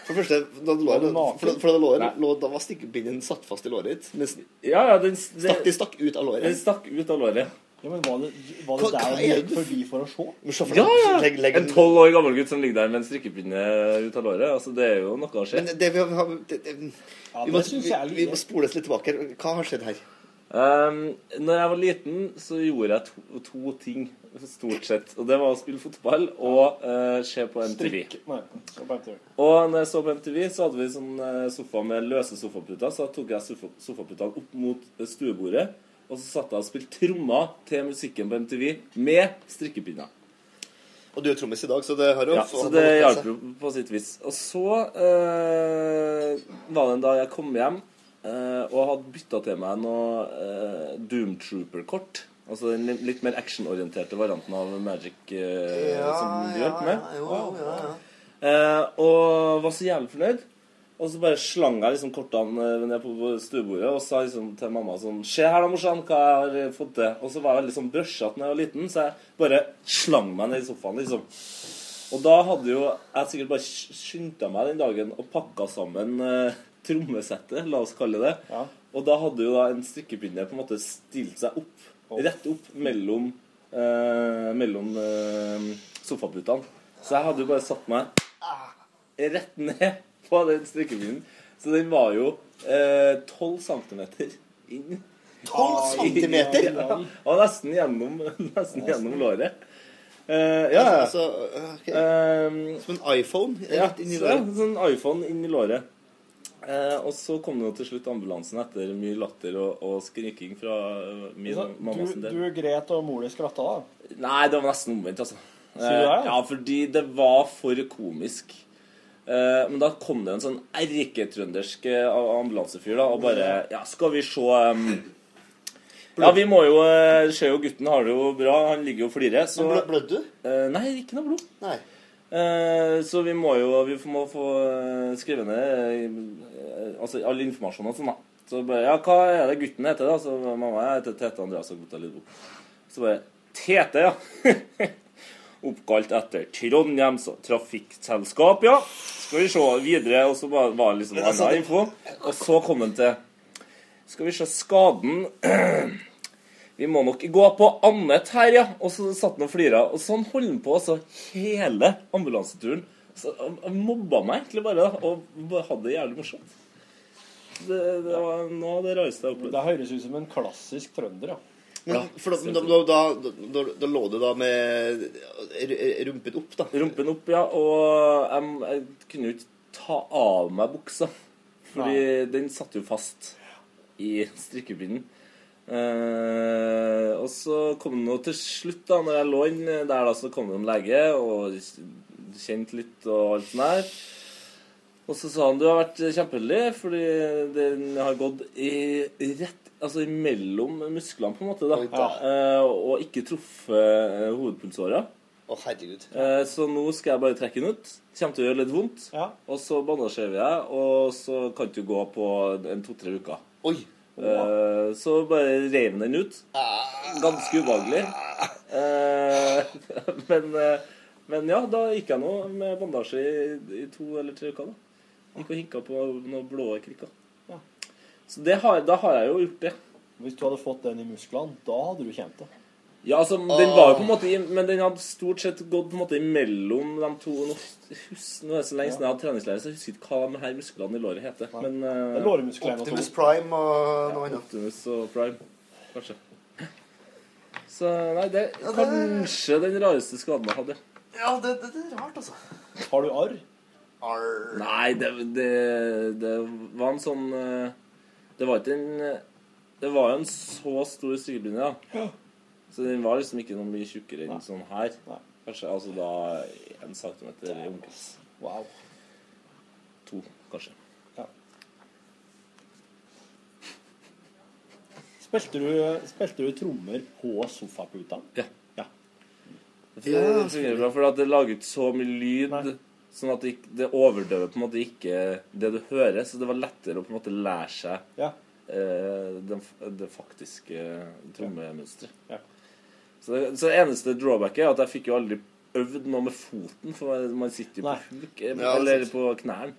for det første, da lå, Var for, for det lå, lå, da var stikkepinnen satt fast i låret ditt. Mens Ja, ja, den, det, stakk, de stakk ut av låret. Den stakk ut av låret. Ja, men Var det, var det hva der er det gikk forbi for å se? Se for Ja, ja! legg- legg En tolv år gammel gutt som ligger der med en strikkepinne ut av låret. Altså, det er jo noe som skjer. Men det vi har, det, det, vi, må, det er vi, vi må spoles litt tilbake. Hva har skjedd her? Um, når jeg var liten, så gjorde jeg to, to ting, stort sett. Og det var å spille fotball og uh, se på MTV. Nei, på MTV. Og når jeg så på MTV, så hadde vi sånn eh, sofa med løse sofaputer. Så da tok jeg sofa, sofaputene opp mot eh, stuebordet, og så satt jeg og spilte trommer til musikken på MTV med strikkepinner. Og du er trommis i dag, så det har jo Ja, så det hjalp jo på sitt vis. Og så uh, var det en dag jeg kom hjem eh, og hadde bytta til meg noe uh, Doom Trooper-kort. Altså den litt mer actionorienterte varianten av Magic eh, som du hjalp med. Ja, ja, ja. og var så jævlig fornøyd. Og så bare slang jeg liksom kortene eh, ned på stuebordet og sa liksom til mamma sånn Se her da, morsan, hva jeg har eh, fått til. Og så var jeg veldig sånn brøsjete da jeg var liten, så jeg bare slang meg ned i sofaen, liksom. Og da hadde jo jeg sikkert bare skynda meg den dagen og pakka sammen eh, trommesettet, la oss kalle det. Og da hadde jo da en strikkepinne på en måte stilt seg opp, rett opp mellom, eh, mellom eh, sofaputene. Så jeg hadde jo bare satt meg rett ned på den strikkepinnen. Så den var jo eh, 12 centimeter inn. 12 centimeter? Ja, og nesten gjennom, nesten gjennom låret. Uh, ja, ja. Altså, ok. Som en iPhone Ja, rett inn i låret? ja, sånn iPhone inn i låret. Eh, og så kom det jo til slutt ambulansen etter mye latter og, og skriking fra eh, min Så og mamma sin Du, del. du gret og mor di skratta, da? Nei, det var nesten omvendt, altså. Sier du det, ja? Eh, ja, fordi det var for komisk. Eh, men da kom det en sånn erketrøndersk eh, ambulansefyr da, og bare Ja, skal vi se um, Ja, vi må jo Se jo gutten har det jo bra, han ligger jo og flirer. Så blødde du? Eh, nei, ikke noe blod. Nei. Eh, så vi må jo vi må få skrive ned eh, altså, all informasjon og sånn, da. Så bare Ja, hva er det gutten heter, da? Så mamma jeg heter Tete Andreas Gutta Lidbo. Så bare Tete, ja. Oppkalt etter Trondheims trafikkselskap, ja. Skal vi se videre, og så bare var det liksom annen info. Og så kom den til Skal vi se skaden Vi må nok gå på annet her, ja. Og så satt han og flira. Og sånn holdt han på altså hele ambulanseturen. Så han mobba meg egentlig bare, da. Og hadde det jævlig morsomt. Det, det var noe av det rareste jeg har opplevd. Det høres ut som en klassisk trønder, ja. Men, for da, da, da, da, da, da lå du da med rumpen opp, da? Rumpen opp, ja. Og jeg, jeg kunne jo ikke ta av meg buksa. Fordi den satt jo fast i strikkepinnen. Eh, og så kom det nå til slutt, da når jeg lå inn der, da, så kom det en lege og kjente litt og alt sånt der. Og så sa han du har vært kjempeheldig, fordi den har gått i rett Altså imellom musklene, på en måte, da. da. Eh, og ikke truffet eh, hovedpulsåra. Oh, herregud. Eh, Så nå skal jeg bare trekke den ut. Kommer til å gjøre litt vondt. Og så bandasjerer vi deg, og så kan du gå på en to-tre uker. Oi. Eh, Så bare reiv den ut. Ganske ubehagelig. Uh, Men, eh, men ja, da gikk jeg nå med bandasje i, i to eller tre uker. da. Gikk og hinka på noen blå krikker. Så det har, da har jeg jo gjort det. Hvis du hadde fått den i musklene, da hadde du kjent det. Ja, altså, den var jo på en måte i, Men den hadde stort sett gått på en måte imellom de to Nå hus- nå er det så lenge siden jeg hadde treningslærer, så jeg husker ikke hva de her musklene i låret heter. Men, eh, Det er lårmusklene og Optimus Prime og noe annet. Optimus og Prime, kanskje. Så nei, det er det- kanskje den rareste skaden jeg hadde. Ja, det, det, det er rart, altså. Har du arr? Arr. Nei, det, det, det var en sånn eh, Det var ikke en Det var jo en så stor strikkepinne, ja. Så den var liksom ikke noe mye tjukkere enn sånn her. Kanskje altså da en centimeter i omkrets. Wow. To, kanskje. Spilte du, spilte du trommer på sofaputa? Ja. ja. Det fungerer bra, for det lager ikke så mye lyd. Sånn at det, det overdøver på en måte ikke det du hører. Så det var lettere å på en måte lære seg Ja. eh, det, det faktiske trommemønsteret. Ja. Så, det- så det eneste drawbacket er at jeg fikk jo aldri øvd noe med foten, for man- sitter jo på huk, eh, Ja, er eller på knærne.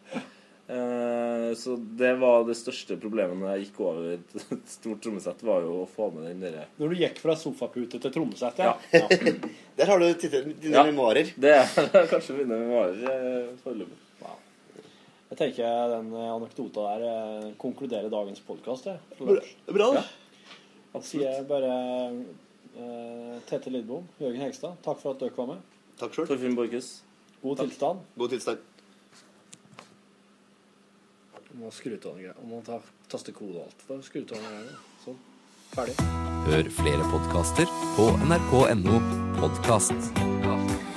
Uh, så det var det største problemet når jeg gikk over et stort trommesett, var jo å få med den derre Når du gikk fra sofapute til trommesett, ja. Ja. Der har du tittet, dine Ja. memoarer. Det er kanskje mine memoarer foreløpig. foreløpig. Jeg tenker den eh, anekdota der eh, konkluderer dagens podkast. Bra, det. Da sier jeg bare eh, Tete Lidbom, Jørgen Hegstad, takk for at dere var med. Takk sjøl. Torfinn Borchhus. God tilstand. God tilstand. Du må skru av noe. Du må ta, taste kode og alt. Da skru av noe. Sånn. Ferdig. Hør flere podkaster på nrk.no podkast.